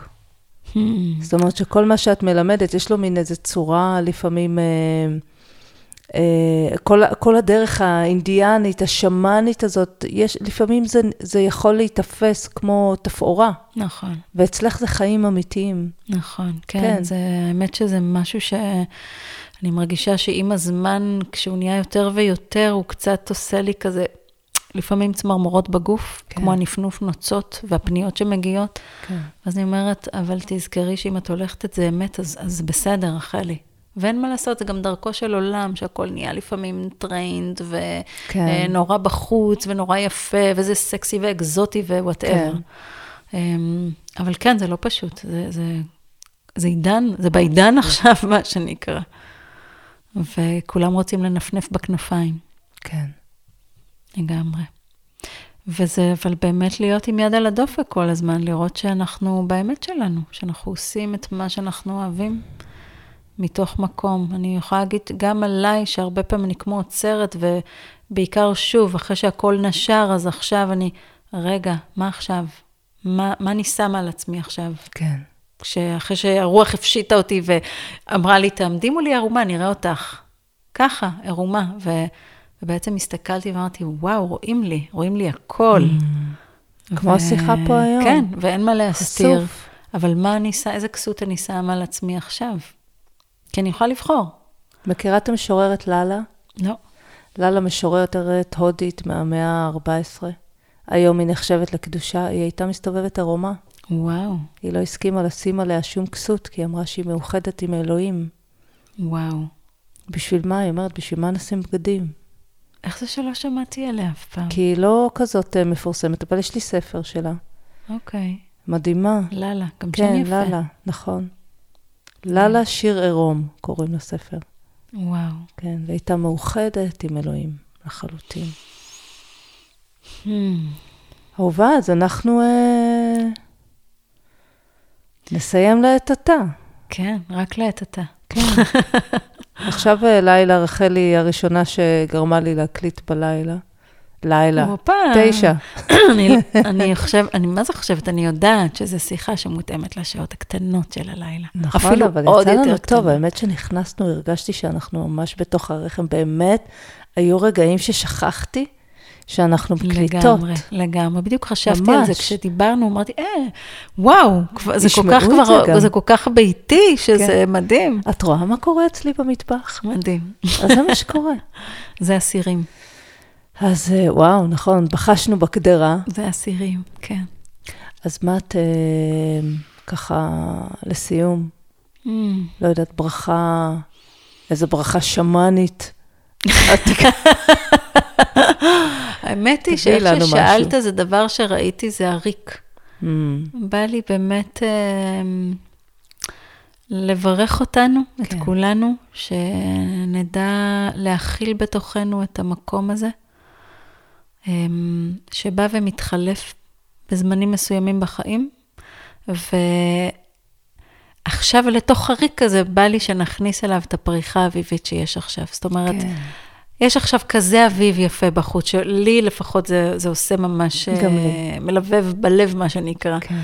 Hmm. זאת אומרת שכל מה שאת מלמדת, יש לו מין איזו צורה לפעמים... אה, כל, כל הדרך האינדיאנית, השמאנית הזאת, יש, לפעמים זה, זה יכול להיתפס כמו תפאורה. נכון. ואצלך זה חיים אמיתיים. נכון, כן. כן. זה, האמת שזה משהו שאני מרגישה שעם הזמן, כשהוא נהיה יותר ויותר, הוא קצת עושה לי כזה, לפעמים צמרמורות בגוף, כן. כמו הנפנוף נוצות והפניות שמגיעות. כן. אז אני אומרת, אבל תזכרי שאם את הולכת את זה אמת, אז, אז בסדר, רחלי. ואין מה לעשות, זה גם דרכו של עולם, שהכל נהיה לפעמים טרנד, ונורא כן. בחוץ, ונורא יפה, וזה סקסי ואקזוטי ו whatever. כן. אמ, אבל כן, זה לא פשוט, זה, זה, זה עידן, זה בעידן עכשיו, מה שנקרא. וכולם רוצים לנפנף בכנפיים. כן. לגמרי. וזה, אבל באמת להיות עם יד על הדופק כל הזמן, לראות שאנחנו באמת שלנו, שאנחנו עושים את מה שאנחנו אוהבים. מתוך מקום. אני יכולה להגיד גם עליי, שהרבה פעמים אני כמו עוצרת, ובעיקר שוב, אחרי שהכל נשר, אז עכשיו אני, רגע, מה עכשיו? מה, מה אני שמה על עצמי עכשיו? כן. אחרי שהרוח הפשיטה אותי ואמרה לי, תעמדי מולי ערומה, נראה אותך. ככה, ערומה. ו, ובעצם הסתכלתי ואמרתי, וואו, רואים לי, רואים לי הכל. Mm, כמו השיחה פה היום. כן, ואין מה להסתיר. חשוף. אבל מה אני שמה, איזה כסות אני שמה על עצמי עכשיו? כי אני יכולה לבחור. מכירה את המשוררת לאלה? לא. לאלה משוררת הודית מהמאה ה-14. היום היא נחשבת לקדושה, היא הייתה מסתובבת ערומה. וואו. היא לא הסכימה לשים עליה שום כסות, כי היא אמרה שהיא מאוחדת עם אלוהים. וואו. בשביל מה? היא אומרת, בשביל מה נשים בגדים? איך זה שלא שמעתי עליה אף פעם? כי היא לא כזאת אה, מפורסמת, אבל יש לי ספר שלה. אוקיי. מדהימה. לאלה, גם כן, שם יפה. כן, לאלה, נכון. לאלה שיר עירום, קוראים לספר. וואו. כן, והייתה מאוחדת עם אלוהים, לחלוטין. Hmm. אהובה, אז אנחנו אה, נסיים לעת עתה. כן, רק לעת עתה. כן. עכשיו אה, לילה, רחלי היא הראשונה שגרמה לי להקליט בלילה. לילה. הופה. תשע. אני, אני חושב, אני מה זה חושבת? אני יודעת שזו שיחה שמותאמת לשעות הקטנות של הלילה. נכון, אבל יצא לנו טוב, האמת שנכנסנו, הרגשתי שאנחנו ממש בתוך הרחם. באמת, היו רגעים ששכחתי. שאנחנו מקליטות. לגמרי, לגמרי. בדיוק חשבתי ממש. על זה כשדיברנו, אמרתי, אה, וואו, זה כל כך כבר, זה כל כך ביתי, שזה כן. מדהים. את רואה מה קורה אצלי במטבח? מדהים. אז זה מה שקורה. זה אסירים. אז אה, וואו, נכון, בחשנו בקדרה. זה אסירים, כן. אז מה את, אה, ככה, לסיום, mm. לא יודעת, ברכה, איזו ברכה שמאנית. האמת היא שאיך ששאלת, זה דבר שראיתי, זה הריק. Mm. בא לי באמת אה, לברך אותנו, כן. את כולנו, שנדע להכיל בתוכנו את המקום הזה. אמ, שבא ומתחלף בזמנים מסוימים בחיים, ועכשיו לתוך הריק הזה בא לי שנכניס אליו את הפריחה האביבית שיש עכשיו. זאת אומרת, כן. יש עכשיו כזה אביב יפה בחוץ, שלי לפחות זה, זה עושה ממש, גם לי. אה, מלבב בלב, מה שנקרא. כן.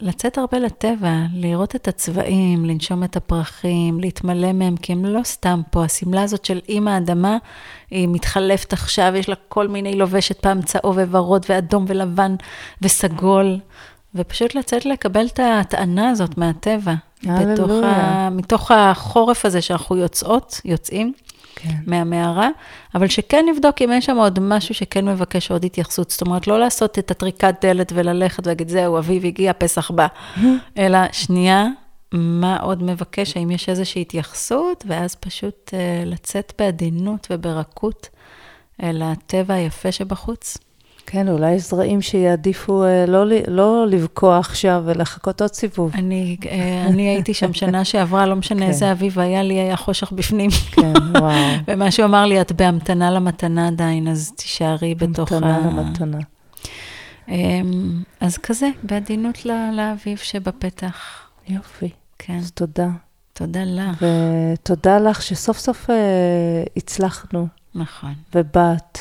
לצאת הרבה לטבע, לראות את הצבעים, לנשום את הפרחים, להתמלא מהם, כי הם לא סתם פה. השמלה הזאת של אימא האדמה, היא מתחלפת עכשיו, יש לה כל מיני, לובשת פעם צהוב וורוד ואדום ולבן וסגול, ופשוט לצאת לקבל את ההטענה הזאת מהטבע. בתוך ה... מתוך החורף הזה שאנחנו יוצאות, יוצאים. כן. מהמערה, אבל שכן נבדוק אם יש שם עוד משהו שכן מבקש עוד התייחסות. זאת אומרת, לא לעשות את הטריקת דלת וללכת ולהגיד, זהו, אביב הגיע, פסח בא. אלא, שנייה, מה עוד מבקש, האם יש איזושהי התייחסות, ואז פשוט uh, לצאת בעדינות וברכות אל הטבע היפה שבחוץ. כן, אולי זרעים שיעדיפו אה, לא, לא לבקוע עכשיו ולחכות עוד סיבוב. אני, אה, אני הייתי שם שנה שעברה, לא משנה כן. איזה אביב היה לי, היה חושך בפנים. כן, וואו. ומה שהוא אמר לי, את בהמתנה למתנה עדיין, אז תישארי בתוך ה... מתנה למתנה. אמ, אז כזה, בעדינות ל- לאביב שבפתח. יופי. כן, אז תודה. תודה לך. ותודה לך שסוף סוף אה, הצלחנו, נכון. ובאת,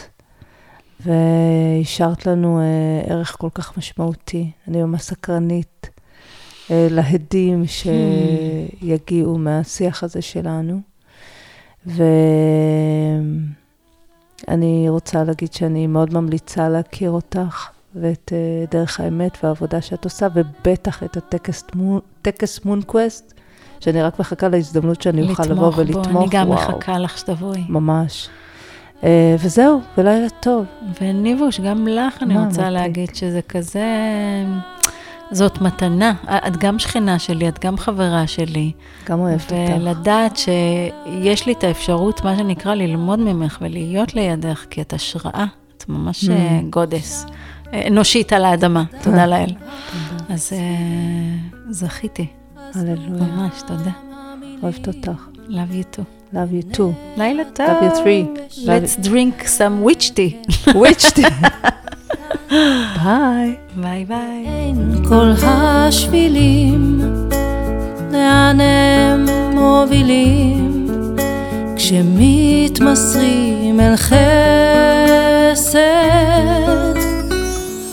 והשארת לנו אה, ערך כל כך משמעותי. אני ממש סקרנית אה, להדים שיגיעו מהשיח הזה שלנו. ואני רוצה להגיד שאני מאוד ממליצה להכיר אותך ואת אה, דרך האמת והעבודה שאת עושה, ובטח את הטקס טקס מונקווסט, שאני רק מחכה להזדמנות שאני אוכל לבוא לתמוך ולתמוך. בו, אני גם וואו, מחכה לך שתבואי. ממש. אה, וזהו, ולילה טוב. וניבוש, גם לך אני רוצה מותק? להגיד שזה כזה... זאת מתנה. את גם שכנה שלי, את גם חברה שלי. גם אוהבת אותך. ולדעת שיש לי את האפשרות, מה שנקרא, ללמוד ממך ולהיות לידך, כי את השראה, את ממש Mm. אה, גודס. אה, אנושית על האדמה, תודה לאל. אז אה, זכיתי, הללויה. ממש, תודה. אוהבת אותך. Love you too. Love you too. לילה טוב. Love you three. Let's drink some witch tea. Witch ביי. ביי ביי. כל השבילים, לאן הם מובילים, כשמתמסרים אל חסד,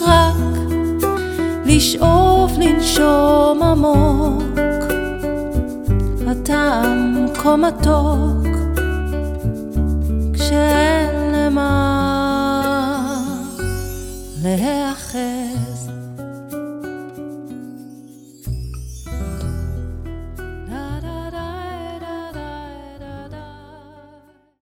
רק לשאוף לנשום עמוק, הטעם כה מתוק, כשאין למה להיאחז.